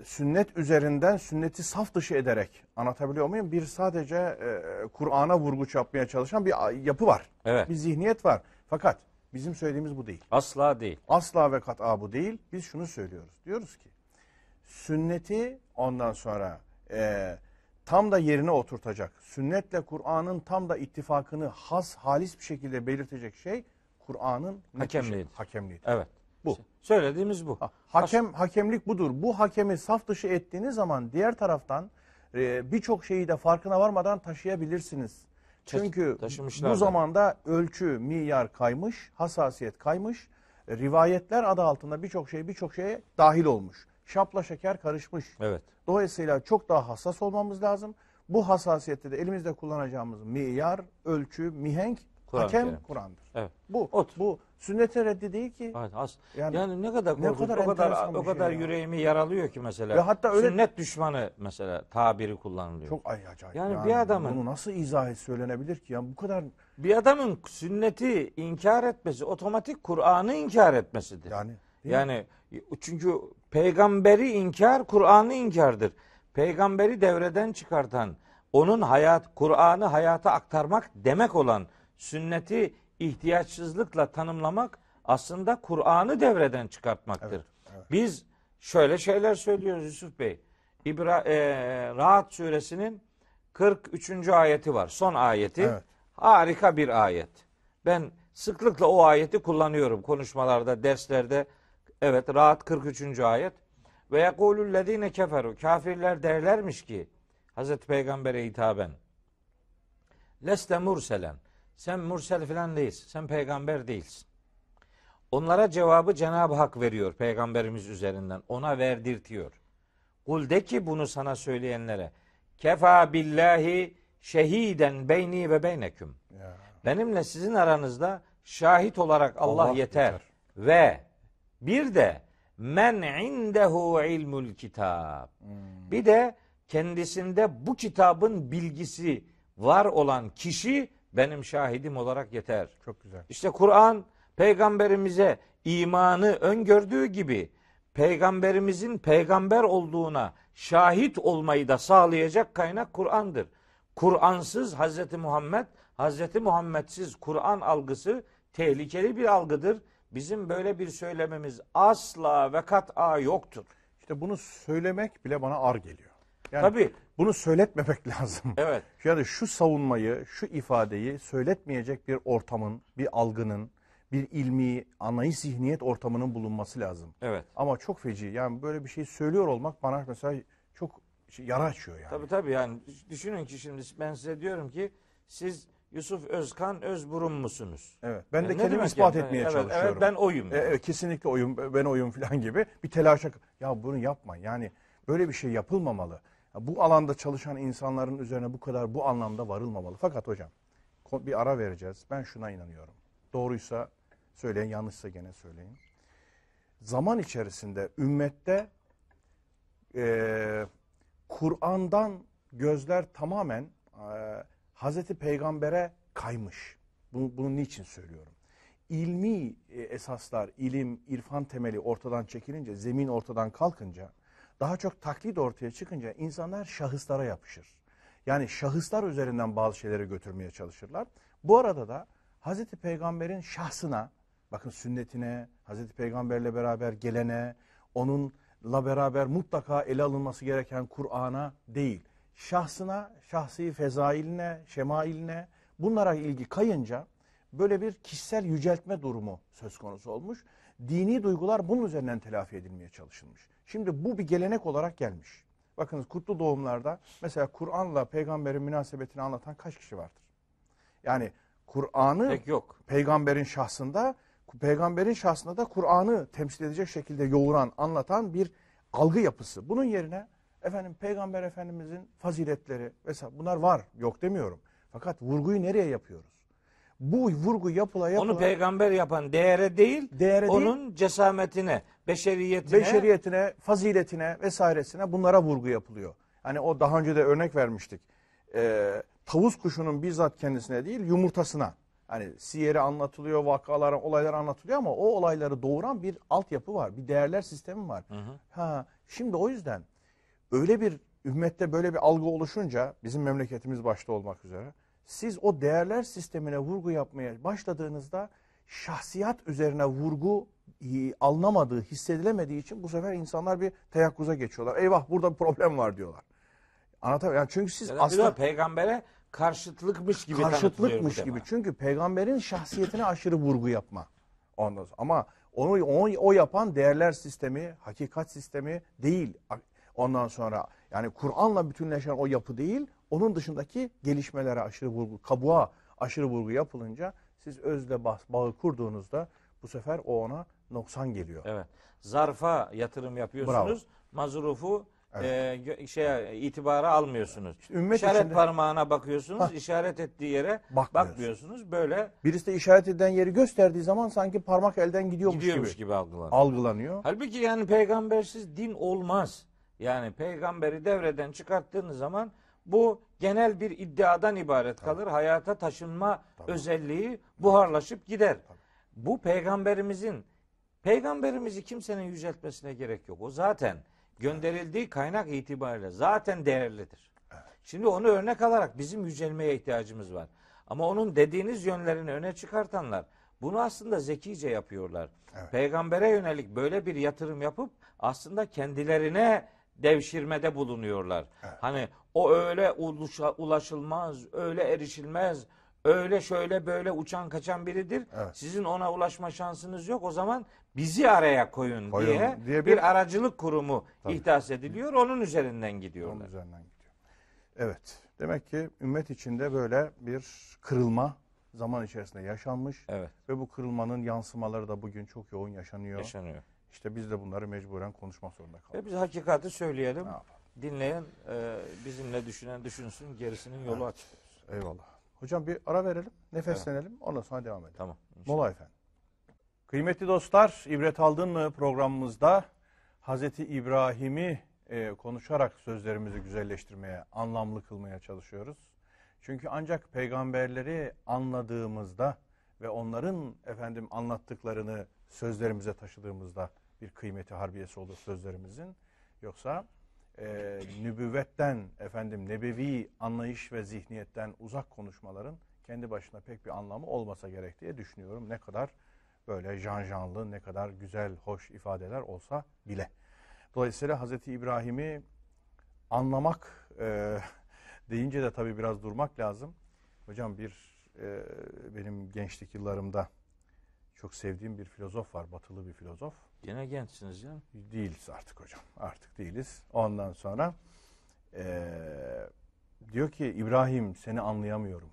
sünnet üzerinden sünneti saf dışı ederek anlatabiliyor muyum? Bir sadece e, Kur'an'a vurgu yapmaya çalışan bir yapı var. Evet. Bir zihniyet var. Fakat bizim söylediğimiz bu değil. Asla değil. Asla ve kat'a bu değil. Biz şunu söylüyoruz. Diyoruz ki sünneti ondan sonra e, tam da yerine oturtacak. Sünnetle Kur'an'ın tam da ittifakını has, halis bir şekilde belirtecek şey Kur'an'ın şey- Hakemliğidir. hakemliğidir. Evet. Bu. Söylediğimiz bu. Ha, Hakem hakemlik budur. Bu hakemi saf dışı ettiğiniz zaman diğer taraftan e, birçok şeyi de farkına varmadan taşıyabilirsiniz. Taş- Çünkü bu da. zamanda ölçü, miyar kaymış, hassasiyet kaymış. E, Rivayetler adı altında birçok şey birçok şeye dahil olmuş. Şapla şeker karışmış. Evet. Dolayısıyla çok daha hassas olmamız lazım. Bu hassasiyette de elimizde kullanacağımız miyar, ölçü, mihenk, Kur'an-ı hakem. Kur'an'dır. Evet. Bu Otur. bu sünnetin reddi değil ki. Evet, as- Yani- yani, ne kadar Ne korkunç, kadar o kadar o şey kadar ya. yüreğimi yaralıyor ki mesela. Ve hatta öyle- Sünnet düşmanı mesela tabiri kullanılıyor. Çok ay acayip. Yani bir adamın- bunu nasıl izah et söylenebilir ki ya bu kadar Bir adamın sünneti inkar etmesi otomatik Kur'an'ı inkar etmesidir. yani değil mi? Yani çünkü peygamberi inkar Kur'an'ı inkardır. Peygamberi devreden çıkartan, onun hayat Kur'an'ı hayata aktarmak demek olan sünneti ihtiyaçsızlıkla tanımlamak aslında Kur'an'ı devreden çıkartmaktır. Evet, evet. Biz şöyle şeyler söylüyoruz Yusuf Bey. İbra, e, Rahat suresinin 43. ayeti var. Son ayeti. Evet. Harika bir ayet. Ben sıklıkla o ayeti kullanıyorum konuşmalarda, derslerde. Evet, Rahat 43. ayet. Ve yekulüllezine keferu. Kafirler derlermiş ki Hazreti Peygamber'e hitaben. Leste murselen. Sen mursel falan değilsin. Sen peygamber değilsin. Onlara cevabı Cenab-ı Hak veriyor peygamberimiz üzerinden. Ona verdirtiyor. Kul de ki bunu sana söyleyenlere. Kefa billahi şehiden beyni ve beyneküm. Ya. Benimle sizin aranızda şahit olarak Allah, Allah yeter. yeter. Ve bir de men indehu ilmul kitab. Bir de kendisinde bu kitabın bilgisi var olan kişi benim şahidim olarak yeter. Çok güzel. İşte Kur'an peygamberimize imanı öngördüğü gibi peygamberimizin peygamber olduğuna şahit olmayı da sağlayacak kaynak Kur'an'dır. Kur'ansız Hazreti Muhammed, Hazreti Muhammedsiz Kur'an algısı tehlikeli bir algıdır. Bizim böyle bir söylememiz asla ve kat'a yoktur. İşte bunu söylemek bile bana ağır geliyor. Yani Tabii. bunu söyletmemek lazım. Evet. Yani şu savunmayı, şu ifadeyi söyletmeyecek bir ortamın, bir algının, bir ilmi, anlayış zihniyet ortamının bulunması lazım. Evet. Ama çok feci. Yani böyle bir şey söylüyor olmak bana mesela çok şey- yara açıyor yani. Tabii tabii yani düşünün ki şimdi ben size diyorum ki siz Yusuf Özkan Özburun musunuz? Evet. Ben de Yani ne kendimi demek ispat yani? etmeye evet, çalışıyorum. Evet ben oyum. E, evet, kesinlikle oyun, ben oyun falan gibi bir telaşa. Ya bunu yapma. Yani böyle bir şey yapılmamalı. Bu alanda çalışan insanların üzerine bu kadar bu anlamda varılmamalı. Fakat hocam bir ara vereceğiz. Ben şuna inanıyorum. Doğruysa söyleyin, yanlışsa gene söyleyin. Zaman içerisinde ümmette e, Kur'an'dan gözler tamamen e, Hazreti Peygamber'e kaymış. Bunu, bunu niçin söylüyorum? İlmi esaslar, ilim, irfan temeli ortadan çekilince, zemin ortadan kalkınca, daha çok taklit ortaya çıkınca insanlar şahıslara yapışır. Yani şahıslar üzerinden bazı şeyleri götürmeye çalışırlar. Bu arada da Hazreti Peygamber'in şahsına, bakın sünnetine, Hazreti Peygamberle beraber gelene, onunla beraber mutlaka ele alınması gereken Kur'an'a değil, şahsına, şahsi fezailine, şemailine bunlara ilgi kayınca böyle bir kişisel yüceltme durumu söz konusu olmuş. Dini duygular bunun üzerinden telafi edilmeye çalışılmış. Şimdi bu bir gelenek olarak gelmiş. Bakınız kutlu doğumlarda mesela Kur'an'la peygamberin münasebetini anlatan kaç kişi vardır? Yani Kur'an'ı Pek yok. peygamberin şahsında, peygamberin şahsında da Kur'an'ı temsil edecek şekilde yoğuran, anlatan bir algı yapısı. Bunun yerine efendim peygamber efendimizin faziletleri vesaire bunlar var, yok demiyorum. Fakat vurguyu nereye yapıyoruz? Bu vurgu yapıla yapıla Onu peygamber yapan değere değil, Değere değil. onun cesametine, beşeriyetine, beşeriyetine, faziletine vesairesine bunlara vurgu yapılıyor. Hani o daha önce de örnek vermiştik. Ee, tavus kuşunun bizzat kendisine değil yumurtasına. Hani siyeri anlatılıyor, vakalar, olaylar anlatılıyor ama o olayları doğuran bir altyapı var. Bir değerler sistemi var. Ha, şimdi o yüzden öyle bir ümmette böyle bir algı oluşunca bizim memleketimiz başta olmak üzere siz o değerler sistemine vurgu yapmaya başladığınızda şahsiyat üzerine vurgu e, alınamadığı, hissedilemediği için bu sefer insanlar bir teyakkuza geçiyorlar. Eyvah burada bir problem var diyorlar. Anlatabiliyor Yani çünkü siz Ya da bir de aslında peygambere karşıtlıkmış gibi karşıtlıkmış gibi. Çünkü peygamberin şahsiyetine aşırı vurgu yapma. Ondan sonra. Ama onu o, o yapan değerler sistemi, hakikat sistemi değil. Ondan sonra yani Kur'an'la bütünleşen o yapı değil, onun dışındaki gelişmelere aşırı vurgu, kabuğa aşırı vurgu yapılınca siz özle bağ, bağı kurduğunuzda bu sefer o ona noksan geliyor. Evet. Zarfa yatırım yapıyorsunuz. Mazrufu e, gö- şeye itibara almıyorsunuz. ümmet İşaret içinde- parmağına bakıyorsunuz. Hah. işaret ettiği yere Bakmıyorsun. bakmıyorsunuz. Böyle Birisi de işaret eden yeri gösterdiği zaman sanki parmak elden gidiyormuş, gidiyormuş gibi, gibi algılanıyor. algılanıyor. Halbuki yani peygambersiz din olmaz. Yani peygamberi devreden çıkarttığınız zaman bu genel bir iddiadan ibaret kalır. Hayata taşınma özelliği buharlaşıp gider. Bu peygamberimizin peygamberimizi kimsenin yüceltmesine gerek yok. O zaten gönderildiği kaynak itibariyle zaten değerlidir. Şimdi onu örnek alarak bizim yücelmeye ihtiyacımız var. Ama onun dediğiniz yönlerini öne çıkartanlar bunu aslında zekice yapıyorlar. Peygambere yönelik böyle bir yatırım yapıp aslında kendilerine devşirmede bulunuyorlar. Hani o öyle ulaşılmaz, öyle erişilmez, öyle şöyle böyle uçan kaçan biridir. Evet. Sizin ona ulaşma şansınız yok. O zaman bizi araya koyun, Koyun diye, diye bir, bir- aracılık kurumu ihdas ediliyor. Onun üzerinden Onun gidiyorlar. üzerinden gidiyor. Evet. Demek ki ümmet içinde böyle bir kırılma zaman içerisinde yaşanmış Evet. ve bu kırılmanın yansımaları da bugün çok yoğun yaşanıyor. Yaşanıyor. İşte biz de bunları mecburen konuşmak zorunda kaldık. Ve biz hakikati söyleyelim. Dinleyen, e, bizimle düşünen düşünsün, gerisinin yolu açık. Eyvallah. Hocam bir ara verelim, nefeslenelim, ondan sonra devam edelim. Tamam. Mola efendim. Kıymetli dostlar, ibret aldın mı programımızda Hazreti İbrahim'i e, konuşarak sözlerimizi güzelleştirmeye, anlamlı kılmaya çalışıyoruz. Çünkü ancak peygamberleri anladığımızda ve onların efendim anlattıklarını sözlerimize taşıdığımızda bir kıymeti harbiyesi olur sözlerimizin. Yoksa e, nübüvvetten efendim nebevi anlayış ve zihniyetten uzak konuşmaların kendi başına pek bir anlamı olmasa gerek diye düşünüyorum. Ne kadar böyle janjanlı, ne kadar güzel, hoş ifadeler olsa bile. Dolayısıyla Hazreti İbrahim'i anlamak e, deyince de tabii biraz durmak lazım. Hocam bir e, benim gençlik yıllarımda çok sevdiğim bir filozof var, batılı bir filozof. Yine gençsiniz ya. Değiliz artık hocam. Artık değiliz. Ondan sonra eee, diyor ki İbrahim seni anlayamıyorum.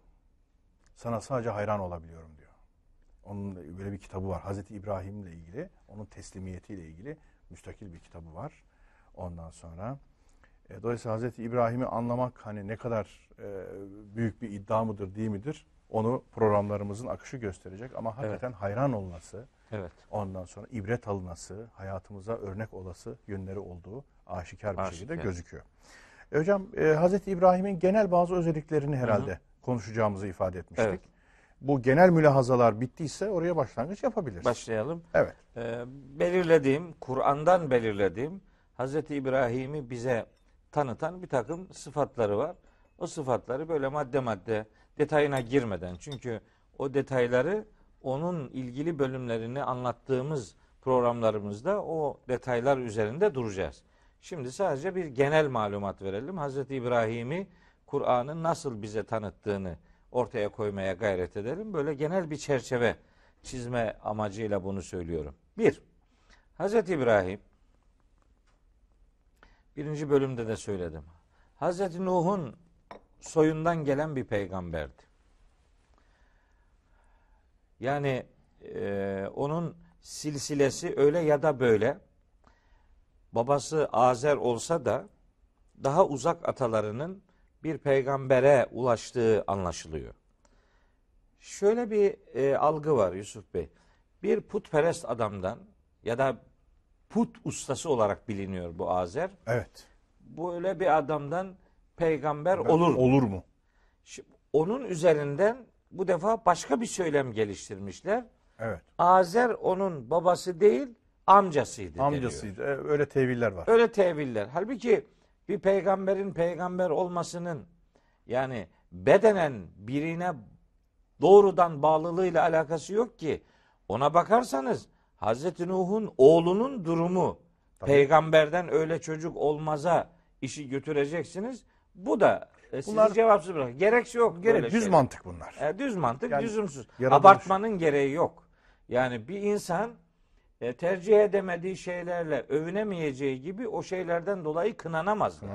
Sana sadece hayran olabiliyorum diyor. Onun böyle bir kitabı var. Hazreti İbrahim'le ilgili, onun teslimiyetiyle ilgili müstakil bir kitabı var. Ondan sonra e, dolayısıyla Hazreti İbrahim'i anlamak hani ne kadar e, büyük bir iddia mıdır, değil midir? Onu programlarımızın akışı gösterecek ama hakikaten hayran olması, Evet. Ondan sonra ibret alınası, hayatımıza örnek olası yönleri olduğu aşikar bir şekilde Aşikar. gözüküyor. E hocam e, Hazreti İbrahim'in genel bazı özelliklerini herhalde konuşacağımızı ifade etmiştik. Evet. Bu genel mülahazalar bittiyse oraya başlangıç yapabiliriz. Başlayalım. evet. Ee, belirlediğim, Kur'an'dan belirlediğim Hazreti İbrahim'i bize tanıtan bir takım sıfatları var. O sıfatları böyle madde madde detayına girmeden çünkü o detayları onun ilgili bölümlerini anlattığımız programlarımızda o detaylar üzerinde duracağız. Şimdi sadece bir genel malumat verelim. Hazreti İbrahim'i Kur'an'ın nasıl bize tanıttığını ortaya koymaya gayret edelim. Böyle genel bir çerçeve çizme amacıyla bunu söylüyorum. Bir, Hazreti İbrahim, birinci bölümde de söyledim. Hazreti Nuh'un soyundan gelen bir peygamberdi. Yani e, onun silsilesi öyle ya da böyle babası Azer olsa da daha uzak atalarının bir peygambere ulaştığı anlaşılıyor. Şöyle bir e, algı var Yusuf Bey. Bir putperest adamdan ya da put ustası olarak biliniyor bu Azer. Evet. Böyle bir adamdan peygamber olur mu? Olur mu? Şimdi onun üzerinden bu defa başka bir söylem geliştirmişler. Evet. Azer onun babası değil, amcasıydı deniyor. Amcasıydı. E, Öyle teviller var. Öyle teviller. Halbuki bir peygamberin peygamber olmasının yani bedenen birine doğrudan bağlılığıyla alakası yok ki. Ona bakarsanız Hazreti Nuh'un oğlunun durumu peygamberden öyle çocuk olmaza işi götüreceksiniz. Bu da e, sizi Bunlar- cevapsız bırak. Gerek yok. Gene böyle düz şeyler. mantık bunlar. E, düz mantık, Yani lüzumsuz. Abartmanın gereği yok. Yani bir insan e, tercih edemediği şeylerle övünemeyeceği gibi o şeylerden dolayı kınanamaz. da.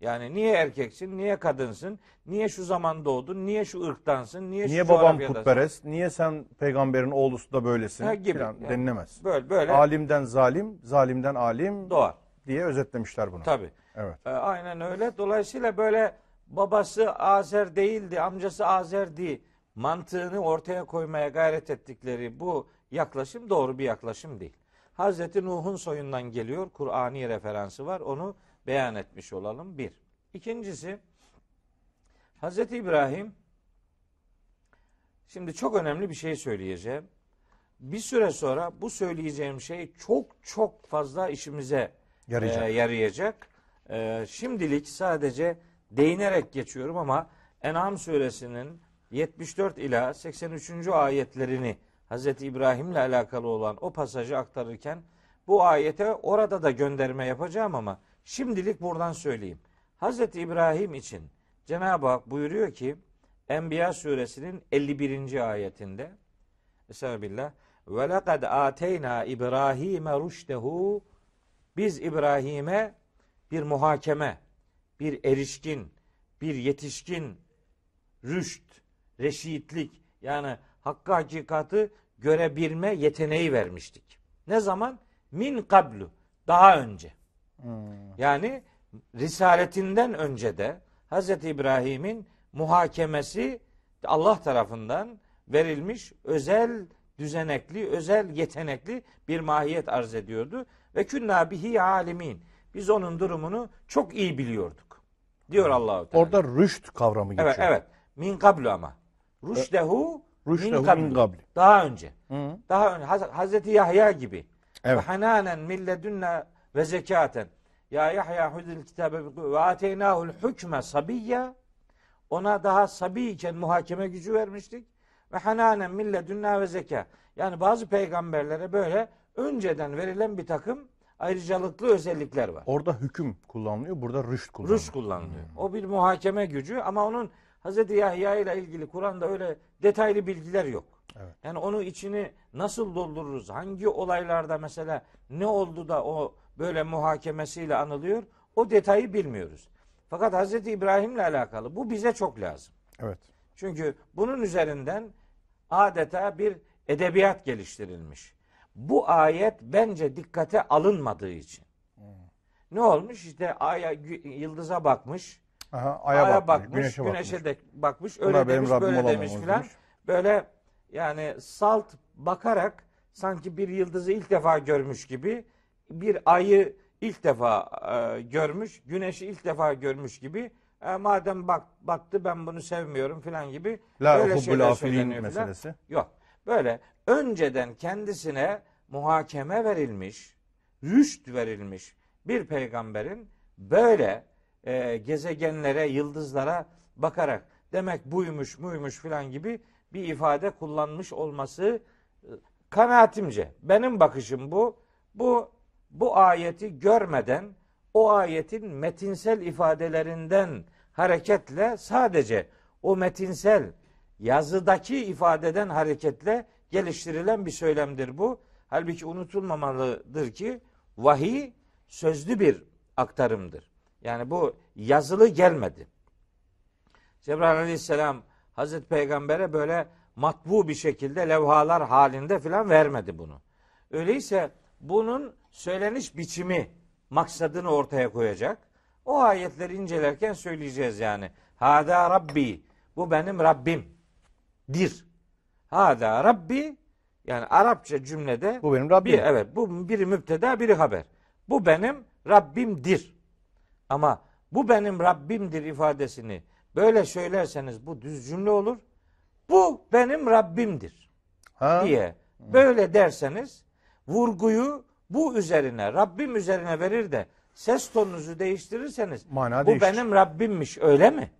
Yani niye erkeksin, niye kadınsın, niye şu zaman doğdun, niye şu ırktansın, niye, Niye şu babam coğrafyadasın? putperest? Niye sen peygamberin oğlusu da böylesin? Ha, gibi. Falan Yani denilemez. Böyle böyle Alimden zalim, zalimden alim doğar. diye özetlemişler bunu. Tabii. Evet. E, aynen öyle. Dolayısıyla böyle babası Azer değildi, amcası Azer'di mantığını ortaya koymaya gayret ettikleri bu yaklaşım doğru bir yaklaşım değil. Hazreti Nuh'un soyundan geliyor. Kur'ani referansı var. Onu beyan etmiş olalım. Bir. İkincisi Hazreti İbrahim şimdi çok önemli bir şey söyleyeceğim. Bir süre sonra bu söyleyeceğim şey çok çok fazla işimize Yarayacak. e, yarayacak. E, şimdilik sadece değinerek geçiyorum ama En'am suresinin 74 ila 83. ayetlerini Hazreti İbrahim'le alakalı olan o pasajı aktarırken bu ayete orada da gönderme yapacağım ama şimdilik buradan söyleyeyim. Hazreti İbrahim için Cenab-ı Hak buyuruyor ki Enbiya suresinin 51. ayetinde Estağfirullah. Ve lekad ateyna İbrahim'e rüştehu biz İbrahim'e bir muhakeme, bir erişkin, bir yetişkin, rüşt, reşitlik, Yani hakkı hakikatı görebilme yeteneği vermiştik. Ne zaman? Min kablu. Daha önce. Yani risaletinden önce de Hz. İbrahim'in muhakemesi Allah tarafından verilmiş özel düzenekli, özel yetenekli bir mahiyet arz ediyordu. Ve künna bihi alimin. Biz onun durumunu çok iyi biliyorduk. Diyor Allahu Teala. Orada rüşt kavramı geçiyor. Evet evet. Min kablu ama. Rüşdehu Rüşdehu min kablu. min kabli. Daha önce. Hı. Daha önce Haz- Hazreti Yahya gibi. Evet. Ve hananen milledünne ve zekaten. Ya Yahya hudil kitabe ve ateynahul hükme sabiyya. Ona daha sabi iken muhakeme gücü vermiştik. Ve hananen milledünne ve zeka. Yani bazı peygamberlere böyle önceden verilen bir takım ayrıcalıklı özellikler var. Orada hüküm kullanılıyor, burada rüşt kullanılıyor. Rus kullanılıyor. O bir muhakeme gücü ama onun Hz. Yahya ile ilgili Kur'an'da öyle detaylı bilgiler yok. Evet. Yani onu içini nasıl doldururuz? Hangi olaylarda mesela ne oldu da o böyle muhakemesiyle anılıyor? O detayı bilmiyoruz. Fakat Hz. İbrahim'le alakalı bu bize çok lazım. Evet. Çünkü bunun üzerinden adeta bir edebiyat geliştirilmiş. Bu ayet bence dikkate alınmadığı için. Ne olmuş? İşte aya, yıldıza bakmış, Aha, aya, aya, bakmış, bakmış, güneşe, güneşe, bakmış. de bakmış, öyle benim demiş, böyle demiş filan. Böyle yani salt bakarak sanki bir yıldızı ilk defa görmüş gibi, bir ayı ilk defa e, görmüş, güneşi ilk defa görmüş gibi. E, madem bak battı ben bunu sevmiyorum filan gibi La böyle şeyler söyleniyor meselesi. Yok. Böyle önceden kendisine muhakeme verilmiş, rüşt verilmiş bir peygamberin böyle e, gezegenlere, yıldızlara bakarak demek buymuş, muymuş filan gibi bir ifade kullanmış olması e, kanaatimce. Benim bakışım bu. Bu bu ayeti görmeden o ayetin metinsel ifadelerinden hareketle sadece o metinsel yazıdaki ifadeden hareketle geliştirilen bir söylemdir bu. Halbuki unutulmamalıdır ki vahiy sözlü bir aktarımdır. Yani bu yazılı gelmedi. Cebrail aleyhisselam Hazreti Peygamber'e böyle matbu bir şekilde levhalar halinde filan vermedi bunu. Öyleyse bunun söyleniş biçimi maksadını ortaya koyacak. O ayetleri incelerken söyleyeceğiz yani. Hada Rabbi. Bu benim Rabbim. Dir. Hada Rabbi. Yani Arapça cümlede Bu benim Rabbim. bir, evet bu biri müpteda biri haber. Bu benim Rabbimdir. Ama bu benim Rabbimdir ifadesini böyle söylerseniz bu düz cümle olur. Bu benim Rabbimdir Ha? diye böyle derseniz vurguyu bu üzerine Rabbim üzerine verir de ses tonunuzu değiştirirseniz Mana bu değişir. benim Rabbimmiş öyle mi?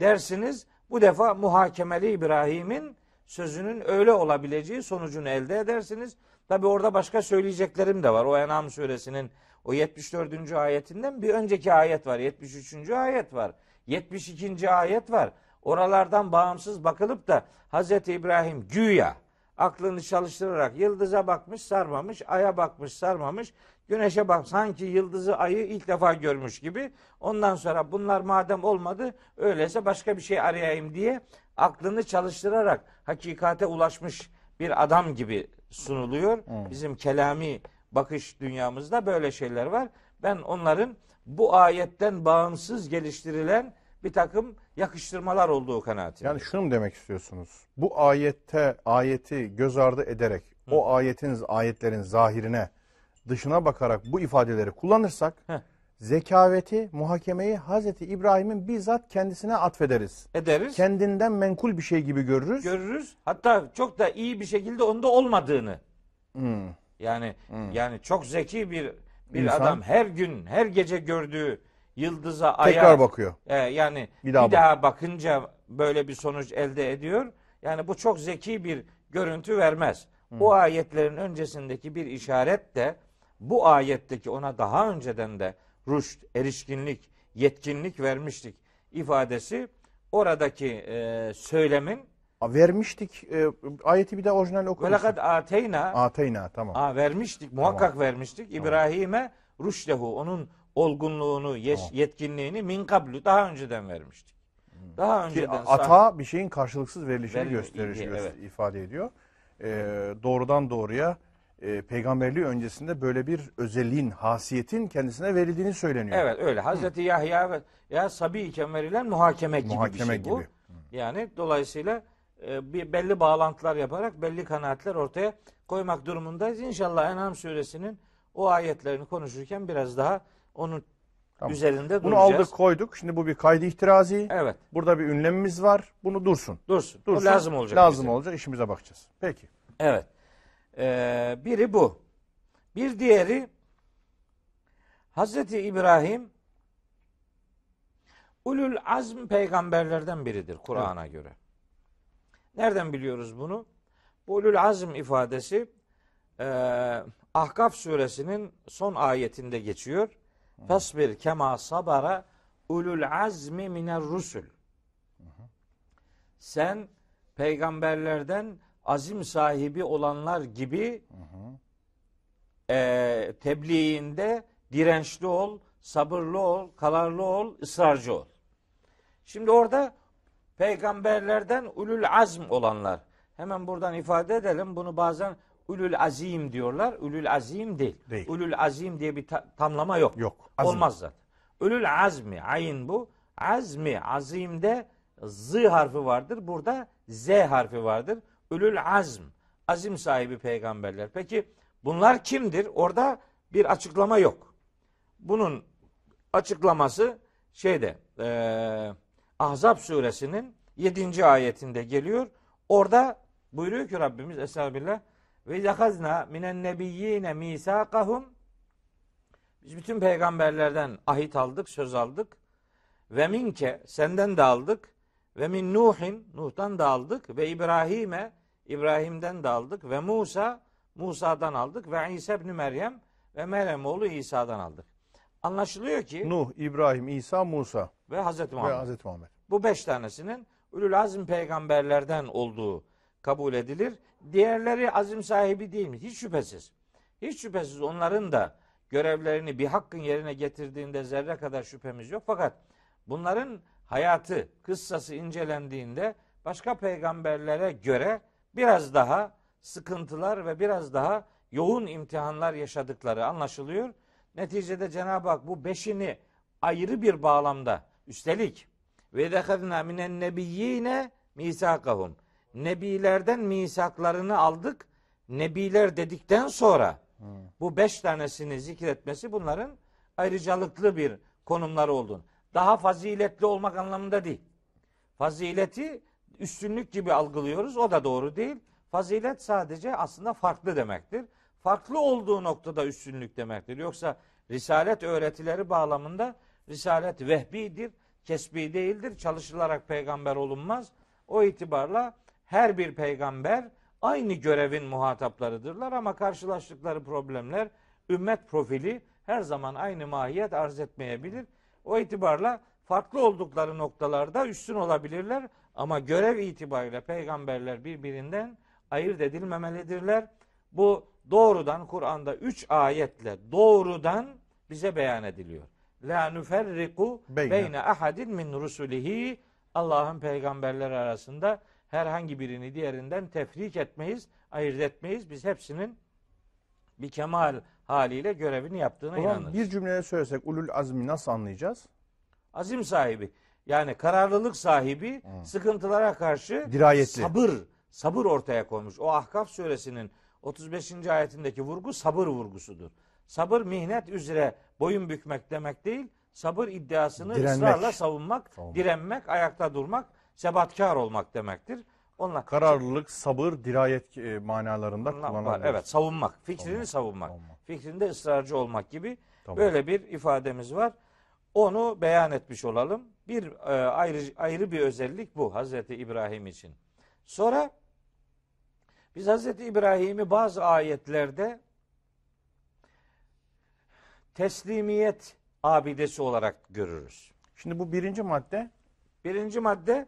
Dersiniz bu defa muhakemeli İbrahim'in sözünün öyle olabileceği sonucunu elde edersiniz. Tabi orada başka söyleyeceklerim de var. O En'am suresinin o 74. ayetinden bir önceki ayet var. 73. ayet var. 72. ayet var. Oralardan bağımsız bakılıp da Hz. İbrahim güya aklını çalıştırarak yıldıza bakmış sarmamış, aya bakmış sarmamış, güneşe bak sanki yıldızı ayı ilk defa görmüş gibi. Ondan sonra bunlar madem olmadı öyleyse başka bir şey arayayım diye aklını çalıştırarak hakikate ulaşmış bir adam gibi sunuluyor. Bizim kelami bakış dünyamızda böyle şeyler var. Ben onların bu ayetten bağımsız geliştirilen bir takım yakıştırmalar olduğu kanaatindeyim. Yani şunu mu demek istiyorsunuz? Bu ayette ayeti göz ardı ederek o ayetin ayetlerin zahirine dışına bakarak bu ifadeleri kullanırsak Heh. zekaveti, muhakemeyi Hazreti İbrahim'in bizzat kendisine atfederiz. ederiz. Kendinden menkul bir şey gibi görürüz. görürüz. Hatta çok da iyi bir şekilde onda olmadığını. Hmm. Yani yani çok zeki bir bir İnsan. adam her gün her gece gördüğü yıldıza aya Tekrar bakıyor. e, yani Bir bir daha daha, bak. bakınca böyle bir sonuç elde ediyor. Yani bu çok zeki bir görüntü vermez. O ayetlerin öncesindeki bir işaret de bu ayetteki ona daha önceden de rüşt, erişkinlik, yetkinlik vermiştik ifadesi oradaki e, söylemin A, Vermiştik. e, ayeti bir de orijinal okur ve musun? lekad ateyna Ateyna tamam. Aa, vermiştik, muhakkak vermiştik. İbrahim'e rüşdehu, onun olgunluğunu, yeş- Tamam. yetkinliğini min kablu daha önceden vermiştik. Daha Ki önceden sah- ata bir şeyin karşılıksız verilişini Verilme, gösterir, ilgi, evet. ifade ediyor. Ee, doğrudan doğruya e, peygamberliği öncesinde böyle bir özelliğin, hasiyetin kendisine verildiğini söyleniyor. Evet öyle. Hazreti Yahya ve ya Sabi iken verilen muhakeme gibi Muhakeme bir şey bu. gibi. Yani dolayısıyla e, bir belli bağlantılar yaparak belli kanaatler ortaya koymak durumundayız. İnşallah En'am suresinin o ayetlerini konuşurken biraz daha onun Tamam. üzerinde Bunu duracağız. aldık koyduk. Şimdi bu bir kaydı ihtirazi. Evet. Burada bir ünlemimiz var. Bunu dursun. Dursun. O Dursun. lazım olacak. Lazım bize. olacak. İşimize bakacağız. Peki. Evet. Ee, biri bu. Bir diğeri Hazreti İbrahim ulul azm peygamberlerden biridir Kur'an'a göre. Nereden biliyoruz bunu? Bu ulul azm ifadesi e, Ahkaf suresinin son ayetinde geçiyor. Fasbir kema sabara ulul azmi miner rusul. Sen peygamberlerden azim sahibi olanlar gibi e, tebliğinde dirençli ol, sabırlı ol, kararlı ol, ısrarcı ol. Şimdi orada peygamberlerden ulul azm olanlar. Hemen buradan ifade edelim. Bunu bazen ulul azim diyorlar. Ulul azim değil. Değil. Ulul azim diye bir ta- tamlama yok. Yok. Azm. Olmaz zaten. Ulul azmi, ayin bu. Azmi, azimde z harfi vardır. Burada z harfi vardır. Ulul azm, azim sahibi peygamberler. Peki bunlar kimdir? Orada bir açıklama yok. Bunun açıklaması şeyde eee Ahzab suresinin 7. ayetinde geliyor. Orada buyuruyor ki Rabbimiz Estağfirullah ve yakazna minen nebiyyine misakahum biz bütün peygamberlerden ahit aldık, söz aldık. Ve minke senden de aldık. Ve min Nuhin Nuh'tan da aldık ve İbrahim'e İbrahim'den de aldık ve Musa Musa'dan aldık ve İsa ibn Meryem ve Meryem oğlu İsa'dan aldık. Anlaşılıyor ki Nuh, İbrahim, İsa, Musa ve Hazreti ve Muhammed. Hazreti Muhammed. Bu beş tanesinin Ülül Azim peygamberlerden olduğu kabul edilir. Diğerleri azim sahibi değil mi? Hiç şüphesiz. Hiç şüphesiz onların da görevlerini bir hakkın yerine getirdiğinde zerre kadar şüphemiz yok. Fakat bunların hayatı, kıssası incelendiğinde başka peygamberlere göre biraz daha sıkıntılar ve biraz daha yoğun imtihanlar yaşadıkları anlaşılıyor. Neticede Cenab-ı Hak bu beşini ayrı bir bağlamda üstelik ve dehadna minen nebiyyine misakahum. Nebilerden misaklarını aldık. Nebiler dedikten sonra bu beş tanesini zikretmesi bunların ayrıcalıklı bir konumları olduğunu. Daha faziletli olmak anlamında değil. Fazileti üstünlük gibi algılıyoruz. O da doğru değil. Fazilet sadece aslında farklı demektir. Farklı olduğu noktada üstünlük demektir. Yoksa risalet öğretileri bağlamında risalet vehbidir, kesbi değildir. Çalışılarak peygamber olunmaz. O itibarla her bir peygamber aynı görevin muhataplarıdırlar ama karşılaştıkları problemler, ümmet profili her zaman aynı mahiyet arz etmeyebilir. O itibarla farklı oldukları noktalarda üstün olabilirler ama görev itibariyle peygamberler birbirinden ayırt edilmemelidirler. Bu doğrudan Kur'an'da üç ayetle doğrudan bize beyan ediliyor. La nüferriku Beyne. ahadin min rusulihi Allah'ın peygamberleri arasında herhangi birini diğerinden tefrik etmeyiz, ayırt etmeyiz. Biz hepsinin bir kemal haliyle görevini yaptığına zaman inanırız. bir cümleye söylesek ulul azmi nasıl anlayacağız? Azim sahibi yani kararlılık sahibi sıkıntılara karşı Dirayetli. sabır sabır ortaya koymuş. O Ahkaf suresinin 35. ayetindeki vurgu sabır vurgusudur. Sabır mihnet üzere boyun bükmek demek değil. Sabır iddiasını Direnmek. ısrarla savunmak, Savunmak. direnmek, ayakta durmak, sebatkar olmak demektir. Onlar Kararlılık, sabır, dirayet e, manalarında Onlar var. Evet, savunmak, fikrini Savunmak, savunmak, savunmak. Fikrinde ısrarcı olmak gibi Tamam. böyle bir ifademiz var. Onu beyan etmiş olalım. Bir e, ayrı ayrı bir özellik bu Hazreti İbrahim için. Sonra biz Hazreti İbrahim'i bazı ayetlerde teslimiyet abidesi olarak görürüz. Şimdi bu birinci madde Birinci madde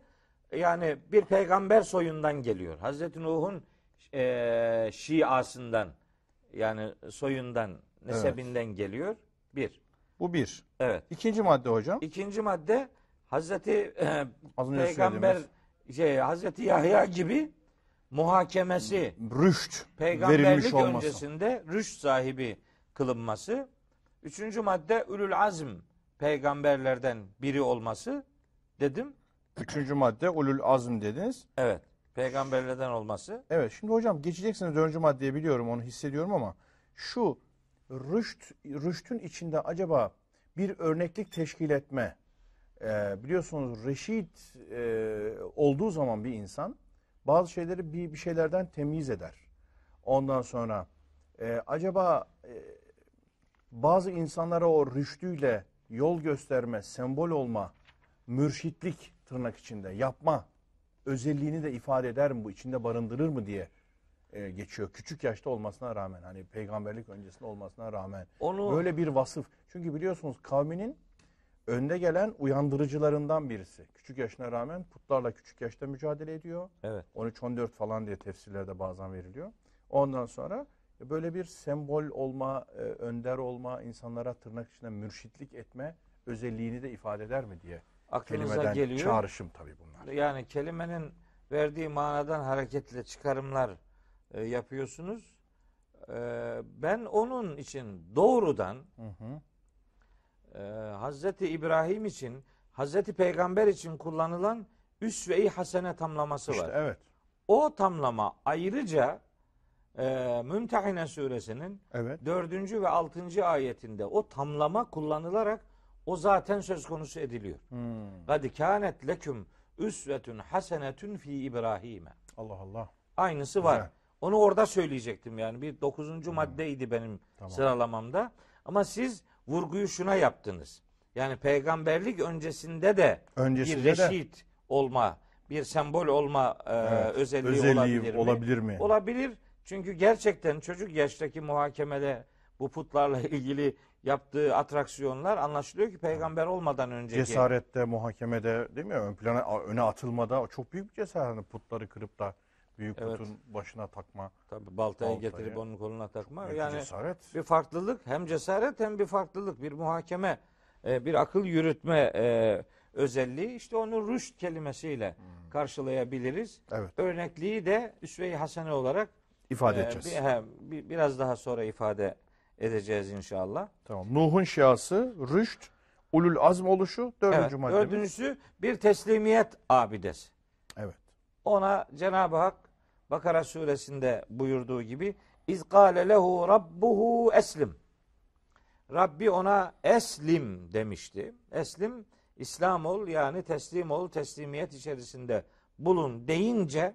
yani bir peygamber soyundan geliyor. Hazreti Nuh'un eee şiasından yani soyundan, nesebinden geliyor. Bir. bu bir. Evet. İkinci madde hocam. İkinci madde Hazreti e, peygamber söylediğimiz şey Hazreti Yahya gibi muhakemesi rüşt peygamberlik öncesinde rüşt sahibi kılınması. Üçüncü madde ülül azm peygamberlerden biri olması dedim. Üçüncü madde ulul azm dediniz. Evet. Peygamberlerden olması. Evet şimdi hocam geçeceksiniz dördüncü maddeye biliyorum onu hissediyorum ama şu rüşt, rüştün içinde acaba bir örneklik teşkil etme e, biliyorsunuz reşit e, olduğu zaman bir insan bazı şeyleri bir, bir şeylerden temyiz eder. Ondan sonra e, acaba e, bazı insanlara o rüştüyle yol gösterme, sembol olma, mürşitlik tırnak içinde yapma özelliğini de ifade eder mi bu içinde barındırır mı diye e, geçiyor. Küçük yaşta olmasına rağmen hani peygamberlik öncesinde olmasına rağmen Onu böyle bir vasıf. Çünkü biliyorsunuz kavminin önde gelen uyandırıcılarından birisi. Küçük yaşına rağmen putlarla küçük yaşta mücadele ediyor. evet. 13-14 falan diye tefsirlerde bazen veriliyor. Ondan sonra böyle bir sembol olma, e, önder olma, insanlara tırnak içinde mürşitlik etme özelliğini de ifade eder mi diye Aklınıza kelimeden geliyor. çağrışım tabii bunlar. Yani kelimenin verdiği manadan hareketle çıkarımlar e, yapıyorsunuz. E, ben onun için doğrudan Hı hı. e, Hazreti İbrahim için, Hazreti Peygamber için kullanılan üsve-i hasene tamlaması İşte var. evet. O tamlama ayrıca e, Mümtehine suresinin Evet. ve altıncı ayetinde o tamlama kullanılarak o zaten söz konusu ediliyor. Hmm. Kad kânet leküm üsvetun hasenetun fi İbrahim'e. Allah Allah. Aynısı var. Güzel. Onu orada söyleyecektim yani. Bir dokuzuncu maddeydi benim Tamam. sıralamamda. Ama siz vurguyu şuna yaptınız. Yani peygamberlik öncesinde de Öncesinde bir de reşit olma, bir sembol olma e, Evet, özelliği, özelliği olabilir mi? olabilir mi? Olabilir. Çünkü gerçekten çocuk yaştaki muhakemede bu putlarla ilgili yaptığı atraksiyonlar anlaşılıyor ki peygamber olmadan önceki cesarette, muhakemede değil mi? Ön plana öne atılmada çok büyük bir cesaret. Hani putları kırıp da büyük Evet. putun başına takma. tabii baltayı, Baltayı. getirip onun koluna takma. Büyük yani cesaret. bir farklılık hem cesaret hem bir farklılık bir muhakeme e, bir akıl yürütme e, özelliği işte onu rüşt kelimesiyle Hmm. karşılayabiliriz. Evet. Örnekliği de üsve-i hasene olarak ifade e, edeceğiz. bir- he, bir- biraz daha sonra ifade edeceğiz inşallah. Tamam. Nuh'un şiası, rüşt, ulul azm oluşu dördüncü Evet, maddemiz. dördüncüsü bir teslimiyet abidesi. Evet. Ona Cenab-ı Hak Bakara suresinde buyurduğu gibi İz kâle lehu rabbuhu eslim. Rabbi ona eslim demişti. Eslim İslam ol yani teslim ol teslimiyet içerisinde bulun deyince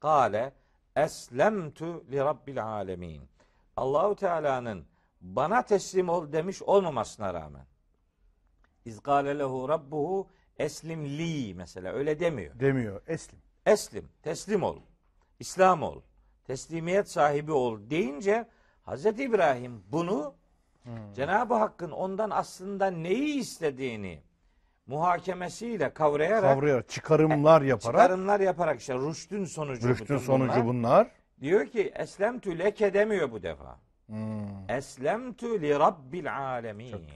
kâle eslemtu li rabbil alemin. Allahu Teala'nın bana teslim ol demiş olmamasına rağmen İz kâle lehu rabbuhu eslim li mesela öyle demiyor. Demiyor. Eslim. Eslim, teslim ol. İslam ol. Teslimiyet sahibi ol deyince Hz. İbrahim bunu Cenab-ı Hakk'ın ondan aslında neyi istediğini muhakemesiyle kavrayarak Kavrayarak, çıkarımlar yaparak, çıkarımlar yaparak işte rüştün sonucu rüştün sonucu bunlar. bunlar. Diyor ki eslemtü leke demiyor bu defa. Hmm. Eslemtü li rabbil alemin.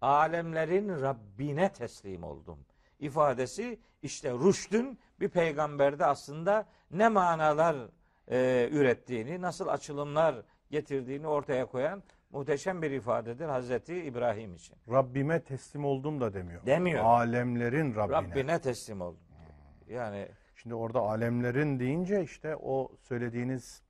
Alemlerin Rabbine teslim oldum. ifadesi işte rüştün bir peygamberde aslında ne manalar e, ürettiğini, nasıl açılımlar getirdiğini ortaya koyan muhteşem bir ifadedir Hazreti İbrahim için. Rabbime teslim oldum da demiyor. Demiyor. Alemlerin Rabbine. Rabbine teslim oldum. Yani Şimdi orada alemlerin deyince işte o söylediğiniz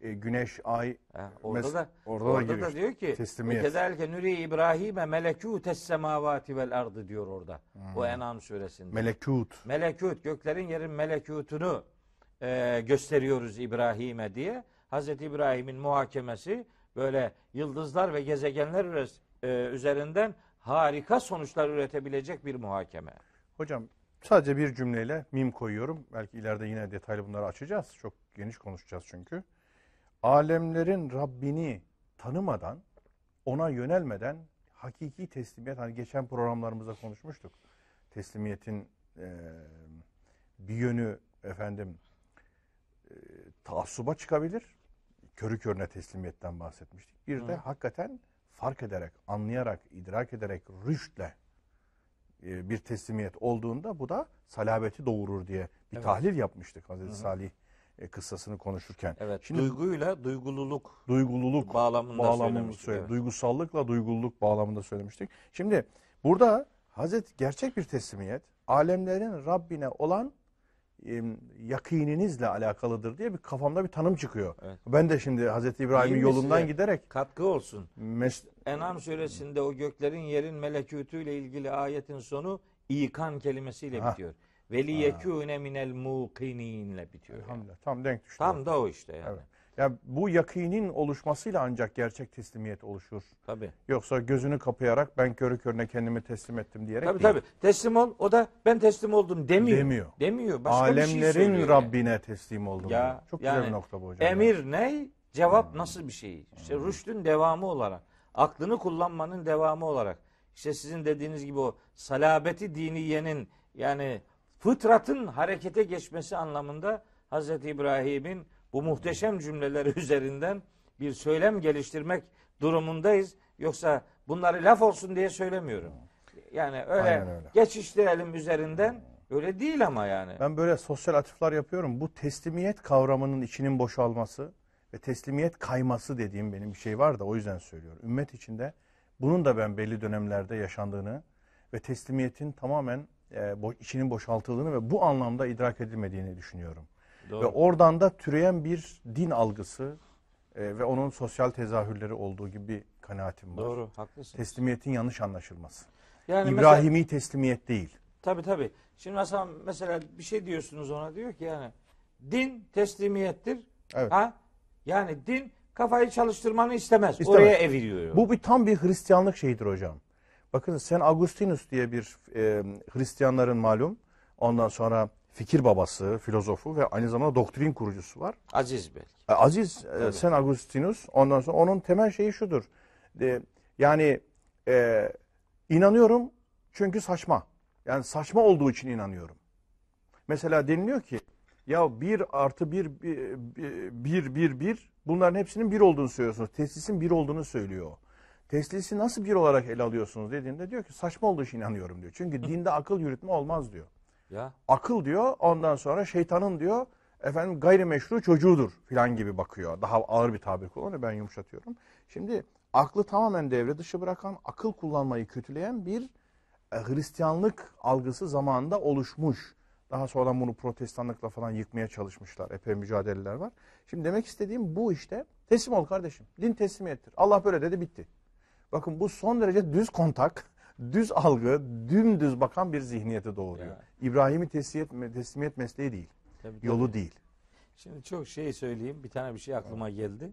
e, güneş, ay Ha, orada Mes- da orada da orada, da işte. diyor ki. Kezelke nuri İbrahim'e melekûtes semavati vel ardı diyor orada. Hmm. O En'am suresinde. melekut. Melekut göklerin yerin melekutunu e, gösteriyoruz İbrahim'e diye. Hazreti İbrahim'in muhakemesi böyle yıldızlar ve gezegenler e, üzerinden harika sonuçlar üretebilecek bir muhakeme. Hocam sadece bir cümleyle mim koyuyorum. Belki ileride yine detaylı bunları açacağız. Çok geniş konuşacağız çünkü. Alemlerin Rabbini tanımadan, ona yönelmeden hakiki teslimiyet, hani geçen programlarımızda konuşmuştuk. Teslimiyetin e, bir yönü efendim e, taassuba çıkabilir. Körü körüne teslimiyetten bahsetmiştik. Bir de Hı. hakikaten fark ederek, anlayarak, idrak ederek, rüştle bir teslimiyet olduğunda bu da salabeti doğurur diye bir Evet. tahlil yapmıştık Hazreti Salih e, kıssasını konuşurken. Evet. Şimdi duyguyla duygululuk duygululuk bağlamında söylemiştik, söyle- evet. duygusallıkla duygululuk bağlamında söylemiştik. Şimdi burada Hazreti gerçek bir teslimiyet alemlerin Rabbine olan e, yakininizle alakalıdır diye bir kafamda bir tanım çıkıyor. Evet. Ben de şimdi Hazreti İbrahim'in yolundan giderek katkı olsun. mes- En'am suresinde o göklerin yerin melekûtüyle ilgili ayetin sonu ikan kelimesiyle Ha. bitiyor. Ve liyekûne minel muqinînle bitiyor. yani. Tam denk düştü. Tam da o işte yani. Evet. Ya bu yakinin oluşmasıyla ancak gerçek teslimiyet oluşur. Tabii. Yoksa gözünü kapayarak ben körü körüne kendimi teslim ettim diyerek Tabii değil. tabii. Teslim ol. O da ben teslim oldum demiyor. Demiyor. Demiyor. Başka bir şey Alemlerin söylüyor yani. Rabbine teslim oldum. Ya, diyor. Çok güzel yani bir nokta bu hocam. Emir ne? Cevap Hmm. nasıl bir şey? İşte rüştün devamı olarak, aklını kullanmanın devamı olarak. İşte sizin dediğiniz gibi o salabeti diniyenin yani fıtratın harekete geçmesi anlamında Hazreti İbrahim'in bu muhteşem cümleleri üzerinden bir söylem geliştirmek durumundayız. Yoksa bunları laf olsun diye söylemiyorum. Yani öyle, Aynen öyle. geçiştirelim üzerinden öyle değil ama yani. Ben böyle sosyal atıflar yapıyorum. Bu teslimiyet kavramının içinin boşalması ve teslimiyet kayması dediğim benim bir şey var da o yüzden söylüyorum. Ümmet içinde bunun da ben belli dönemlerde yaşandığını ve teslimiyetin tamamen e, bo- içinin boşaltıldığını ve bu anlamda idrak edilmediğini düşünüyorum. Doğru. Ve oradan da türeyen bir din algısı e, ve onun sosyal tezahürleri olduğu gibi bir kanaatim var. Doğru, haklısın. Teslimiyetin yanlış anlaşılması. Yani mesela- İbrahimi teslimiyet değil. Tabii tabii. Şimdi mesela, mesela bir şey diyorsunuz ona diyor ki yani din teslimiyettir. Evet. Ha? Yani din kafayı çalıştırmanı istemez. İstemez. Oraya eviriyor. Bu bir tam bir Hristiyanlık şeyidir hocam. Bakın Sen Augustinus diye bir e, Hristiyanların malum ondan sonra fikir babası, filozofu ve aynı zamanda doktrin kurucusu var. Aziz belki. E, Aziz e, Sen Augustinus ondan sonra onun temel şeyi şudur. E, yani e, inanıyorum çünkü saçma. Yani saçma olduğu için inanıyorum. Mesela deniliyor ki ya bir artı bir, bir, bir, bir, bir bunların hepsinin bir olduğunu söylüyorsunuz. Teslisin bir olduğunu söylüyor. Teslisi nasıl bir olarak ele alıyorsunuz dediğinde diyor ki saçma olduğu için inanıyorum diyor. Çünkü dinde akıl yürütme olmaz diyor. Ya Akıl diyor ondan sonra şeytanın diyor efendim gayrimeşru çocuğudur filan gibi bakıyor. Daha ağır bir tabir kullanıyor ben yumuşatıyorum. Şimdi aklı tamamen devre dışı bırakan, akıl kullanmayı kötüleyen bir e, Hristiyanlık algısı zamanında oluşmuş. Daha sonra bunu protestanlıkla falan yıkmaya çalışmışlar. Epey mücadeleler var. Şimdi demek istediğim bu işte. Teslim ol kardeşim. Din teslimiyettir. Allah böyle dedi bitti. Bakın bu son derece düz kontak, düz algı, dümdüz bakan bir zihniyeti doğuruyor. Ya. İbrahim'i teslimiyet, teslimiyet mesleği değil. tabii, tabii. Yolu değil. Şimdi çok şey söyleyeyim. Bir tane bir şey aklıma geldi.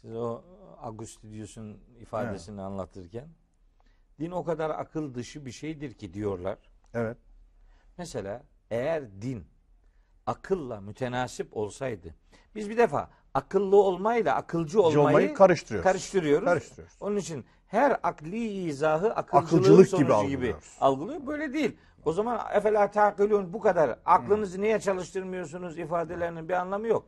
Siz o Augustinius'un ifadesini anlatırken. Din o kadar akıl dışı bir şeydir ki diyorlar. Evet. Mesela eğer din akılla mütenasip olsaydı biz bir defa akıllı olmayla akılcı olmayı, olmayı karıştırıyoruz. karıştırıyoruz. Karıştırıyoruz. Onun için her akli izahı Akılcılık sonucu gibi gibi, algılıyor. Böyle değil. O zaman efela takılun bu kadar. Aklınızı niye çalıştırmıyorsunuz ifadelerinin bir anlamı yok.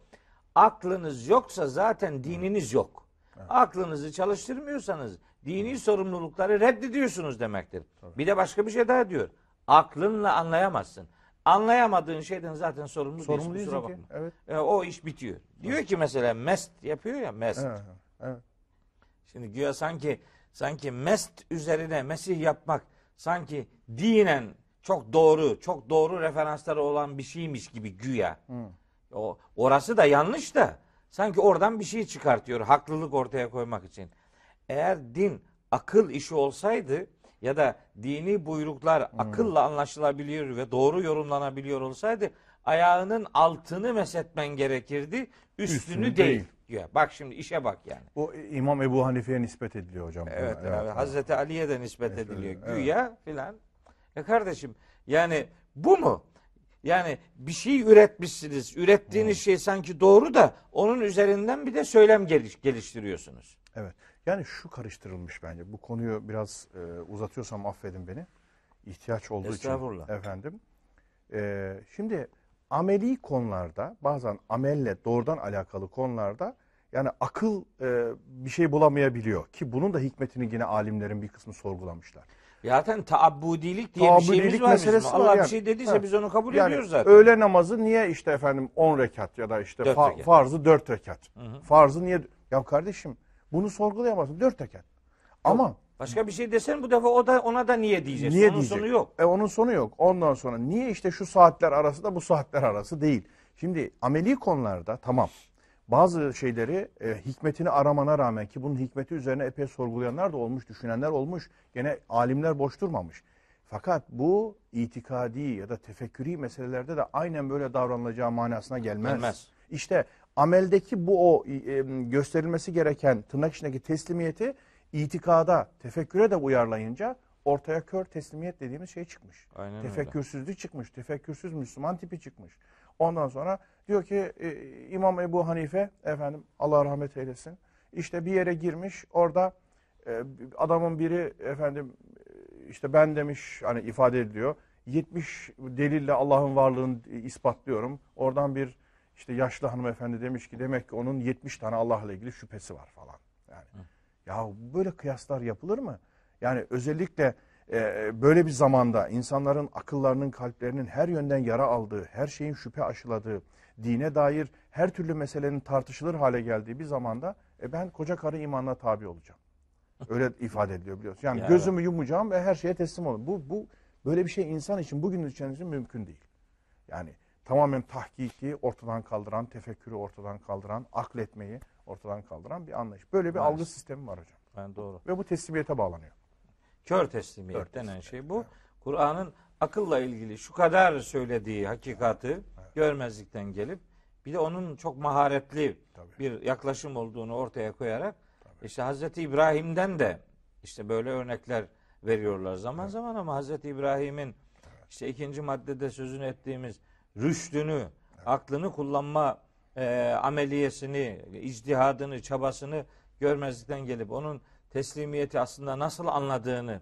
Aklınız yoksa zaten dininiz yok. Aklınızı çalıştırmıyorsanız dini sorumlulukları reddediyorsunuz demektir. Bir de başka bir şey daha diyor. Aklınla anlayamazsın. Anlayamadığın şeyden zaten sorumlu, Sorumlu değilsin. Kusura ki. bakma. Evet. E, o iş bitiyor. Diyor ki mesela mest yapıyor ya mest. Evet. evet. Şimdi güya sanki sanki mest üzerine mesih yapmak sanki dinen çok doğru, çok doğru referansları olan bir şeymiş gibi güya. O orası da yanlış da sanki oradan bir şey çıkartıyor haklılık ortaya koymak için. Eğer din akıl işi olsaydı ya da dini buyruklar akılla anlaşılabiliyor ve doğru yorumlanabiliyor olsaydı ayağının altını mesetmen gerekirdi, üstünü, Üstünü değil. değil. Ya bak şimdi işe bak yani. O İmam Ebu Hanife'ye nispet ediliyor hocam. Evet, buna. abi, Hazreti Ali'ye de nispet Evet, ediliyor. evet. Güya filan. E kardeşim yani bu mu? Yani bir şey üretmişsiniz. Ürettiğiniz şey sanki doğru da onun üzerinden bir de söylem geliş, geliştiriyorsunuz. Evet. Yani şu karıştırılmış bence. Bu konuyu biraz e, uzatıyorsam affedin beni. İhtiyaç olduğu için. Efendim. E, şimdi ameli konularda bazen amelle doğrudan alakalı konularda yani akıl e, bir şey bulamayabiliyor. Ki bunun da hikmetini yine alimlerin bir kısmı sorgulamışlar. Zaten taabbudilik diye bir Taabbudilik şeyimiz var bizim. meselesi var Allah bir yani. şey dediyse Ha. biz onu kabul Yani ediyoruz zaten. öğle namazı niye işte efendim 10 rekat ya da işte Dört fa- rekat. farzı 4 rekat. Farzı niye? Ya kardeşim bunu sorgulayamazsın 4 rekat. Ama Başka bir şey desen bu defa o da ona da niye diyeceksin. niye Onun diyecek? sonu yok. E onun sonu yok. Ondan sonra niye işte şu saatler arası da bu saatler arası değil. Şimdi ameli konularda tamam. Bazı şeyleri e, hikmetini aramana rağmen ki bunun hikmeti üzerine epey sorgulayanlar da olmuş, düşünenler olmuş. Gene alimler boş durmamış. Fakat bu itikadi ya da tefekkürü meselelerde de aynen böyle davranılacağı manasına gelmez. Gelmez. İşte ameldeki bu o e, gösterilmesi gereken tırnak içindeki teslimiyeti itikada, tefekküre de uyarlayınca ortaya kör teslimiyet dediğimiz şey çıkmış. Aynen öyle. Tefekkürsüzlük çıkmış. Tefekkürsüz Müslüman tipi çıkmış. Ondan sonra diyor ki e, İmam Ebu Hanife efendim Allah rahmet eylesin. İşte bir yere girmiş orada e, adamın biri efendim e, işte ben demiş hani ifade ediliyor. 70 delille Allah'ın varlığını ispatlıyorum. Oradan bir işte yaşlı hanımefendi demiş ki demek ki onun 70 tane Allah'la ilgili şüphesi var falan. Yani ya böyle kıyaslar yapılır mı? Yani özellikle e, böyle bir zamanda insanların akıllarının, kalplerinin her yönden yara aldığı, her şeyin şüphe aşıladığı, dine dair her türlü meselenin tartışılır hale geldiği bir zamanda e, ben koca karı imanına tabi olacağım. Öyle ifade ediliyor biliyorsun. Yani Ya gözümü yumacağım ve her şeye teslim olun. Bu bu böyle bir şey insan için bugün içerisinde mümkün değil. Yani tamamen tahkiki ortadan kaldıran, tefekkürü ortadan kaldıran, akletmeyi ortadan kaldıran bir anlayış. Böyle bir Maalesef. algı sistemi var hocam. Yani doğru. Ve bu teslimiyete bağlanıyor. Kör teslimiyet Kör denen teslimiyet, şey bu. Kur'an'ın akılla ilgili şu kadar söylediği hakikati görmezlikten gelip bir de onun çok maharetli Tabii. bir yaklaşım olduğunu ortaya koyarak işte Hazreti İbrahim'den de işte böyle örnekler veriyorlar zaman zaman ama Hazreti İbrahim'in işte ikinci maddede sözünü ettiğimiz rüştünü, aklını kullanma e, ameliyesini, icdihadını, çabasını görmezlikten gelip onun teslimiyeti aslında nasıl anladığını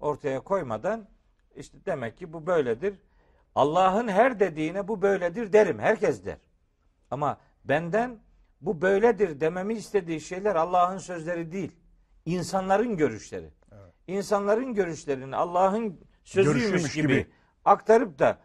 ortaya koymadan işte demek ki bu böyledir. Allah'ın her dediğine bu böyledir derim. Herkes der. Ama benden bu böyledir dememi istediği şeyler Allah'ın sözleri değil. İnsanların görüşleri. İnsanların görüşlerini Allah'ın sözüymüş gibi, gibi. aktarıp da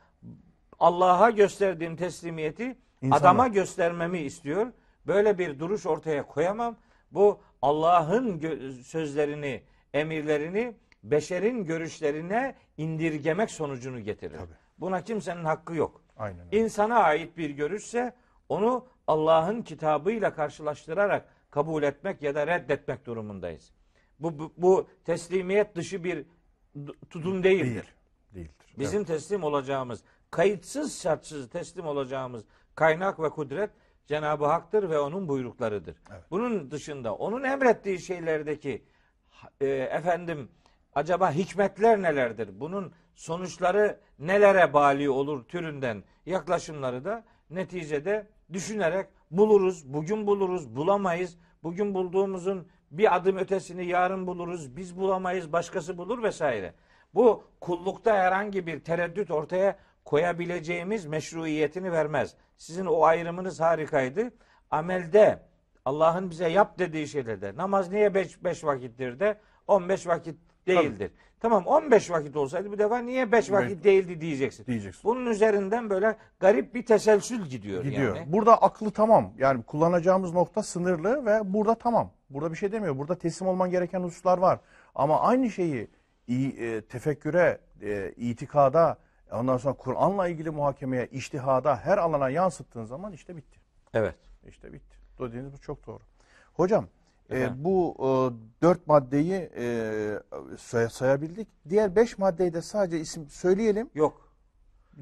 Allah'a gösterdiğim teslimiyeti İnsana. adama göstermemi istiyor. Böyle bir duruş ortaya koyamam. Bu Allah'ın gö- sözlerini, emirlerini beşerin görüşlerine indirgemek sonucunu getirir. Tabii. Buna kimsenin hakkı yok. Aynen öyle. İnsana ait bir görüşse onu Allah'ın kitabıyla karşılaştırarak kabul etmek ya da reddetmek durumundayız. Bu, bu, bu teslimiyet dışı bir tutum değildir. Değil. Değildir. Bizim teslim olacağımız, kayıtsız şartsız teslim olacağımız kaynak ve kudret Cenab-ı Hak'tır ve onun buyruklarıdır. Bunun dışında onun emrettiği şeylerdeki e, efendim acaba hikmetler nelerdir? Bunun sonuçları nelere bali olur türünden yaklaşımları da neticede düşünerek buluruz. Bugün buluruz, bulamayız. Bugün bulduğumuzun bir adım ötesini yarın buluruz. Biz bulamayız, başkası bulur vesaire. Bu kullukta herhangi bir tereddüt ortaya koyabileceğimiz meşruiyetini vermez. Sizin o ayrımınız harikaydı. Amelde Allah'ın bize yap dediği şeylerde namaz niye 5 vakittir de 15 vakit değildir. Tamam 15 vakit olsaydı bu defa niye 5 vakit değildi diyeceksin. Diyeceksin. Bunun üzerinden böyle garip bir teselsül gidiyor, Gidiyor. yani. Burada aklı tamam. Yani kullanacağımız nokta sınırlı ve burada tamam. Burada bir şey demiyor. Burada teslim olman gereken hususlar var. Ama aynı şeyi i- e, tefekküre, e, itikada, ondan sonra Kur'an'la ilgili muhakemeye, iştihada her alana yansıttığın zaman işte bitti. Evet. İşte bitti. Dediğiniz bu çok doğru. Hocam e, bu e, dört maddeyi e, say- sayabildik. Diğer beş maddeyi de sadece isim söyleyelim. Yok.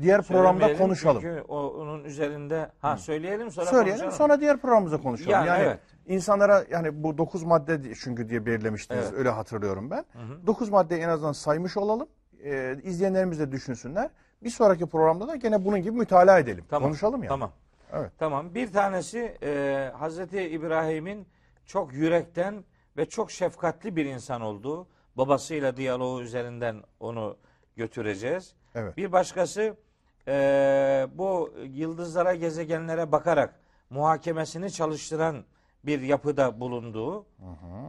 Diğer programda konuşalım. Çünkü o, onun üzerinde ha söyleyelim sonra Söyleyelim konuşalım. sonra diğer programımızda konuşalım. Yani Yani, evet. insanlara yani bu 9 madde çünkü diye belirlemiştiniz Evet. öyle hatırlıyorum ben. 9 maddeyi en azından saymış olalım. Ee, izleyenlerimiz de düşünsünler. Bir sonraki programda da gene bunun gibi mütalaa edelim. Tamam. Konuşalım yani. Tamam. Evet. Tamam. Bir tanesi e, Hazreti İbrahim'in çok yürekten ve çok şefkatli bir insan olduğu. Babasıyla diyaloğu üzerinden onu götüreceğiz. Evet. Bir başkası e, bu yıldızlara, gezegenlere bakarak muhakemesini çalıştıran bir yapıda bulunduğu.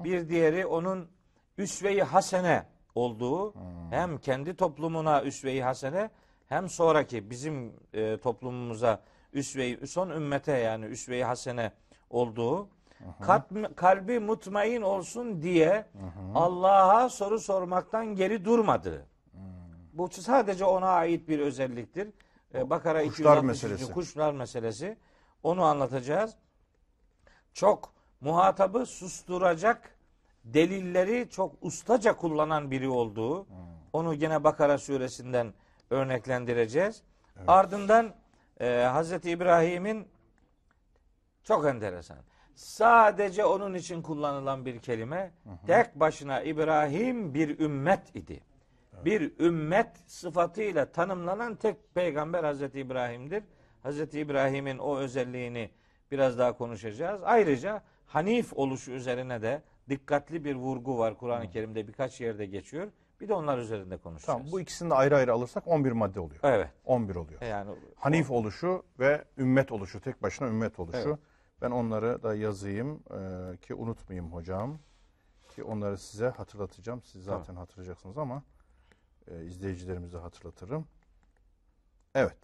Bir diğeri onun üsve-i hasene olduğu hem kendi toplumuna üsve-i hasene hem sonraki bizim e, toplumumuza üsve-i son ümmete yani üsve-i hasene olduğu kalp- kalbi mutmain olsun diye Allah'a soru sormaktan geri durmadı. Bu sadece ona ait bir özelliktir. Ee, Bakara Kuşlar 263. meselesi. kuşlar meselesi. Onu anlatacağız. Çok muhatabı susturacak delilleri çok ustaca kullanan biri olduğu. Onu gene Bakara suresinden örneklendireceğiz. Ardından e, Hazreti İbrahim'in çok enteresan. Sadece onun için kullanılan bir kelime. Tek başına İbrahim bir ümmet idi. Bir ümmet sıfatıyla tanımlanan tek peygamber Hazreti İbrahim'dir. Hazreti İbrahim'in o özelliğini biraz daha konuşacağız. Ayrıca Hanif oluşu üzerine de dikkatli bir vurgu var. Kur'an-ı Kerim'de birkaç yerde geçiyor. Bir de onlar üzerinde konuşacağız. Tamam bu ikisini de ayrı ayrı alırsak 11 madde oluyor. Evet. 11 oluyor. Yani Hanif oluşu ve ümmet oluşu, tek başına ümmet oluşu. Evet. Ben onları da yazayım e, ki unutmayayım hocam. Ki onları size hatırlatacağım. Siz Tamam. zaten hatırlayacaksınız ama e, izleyicilerimize hatırlatırım. Evet.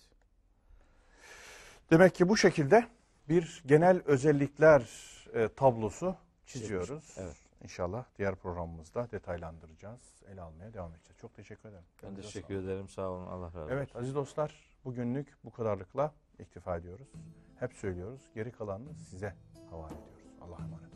Demek ki bu şekilde bir genel özellikler e, tablosu çiziyoruz. Evet. İnşallah diğer programımızda detaylandıracağız, ele almaya devam edeceğiz. Çok teşekkür ederim. ben Kendinize teşekkür sağlık. ederim. Sağ olun. Allah razı olsun. Evet aziz dostlar bugünlük bu kadarlıkla iktifa ediyoruz. Hep söylüyoruz geri kalanını size havale ediyoruz. Allah'a emanet olun.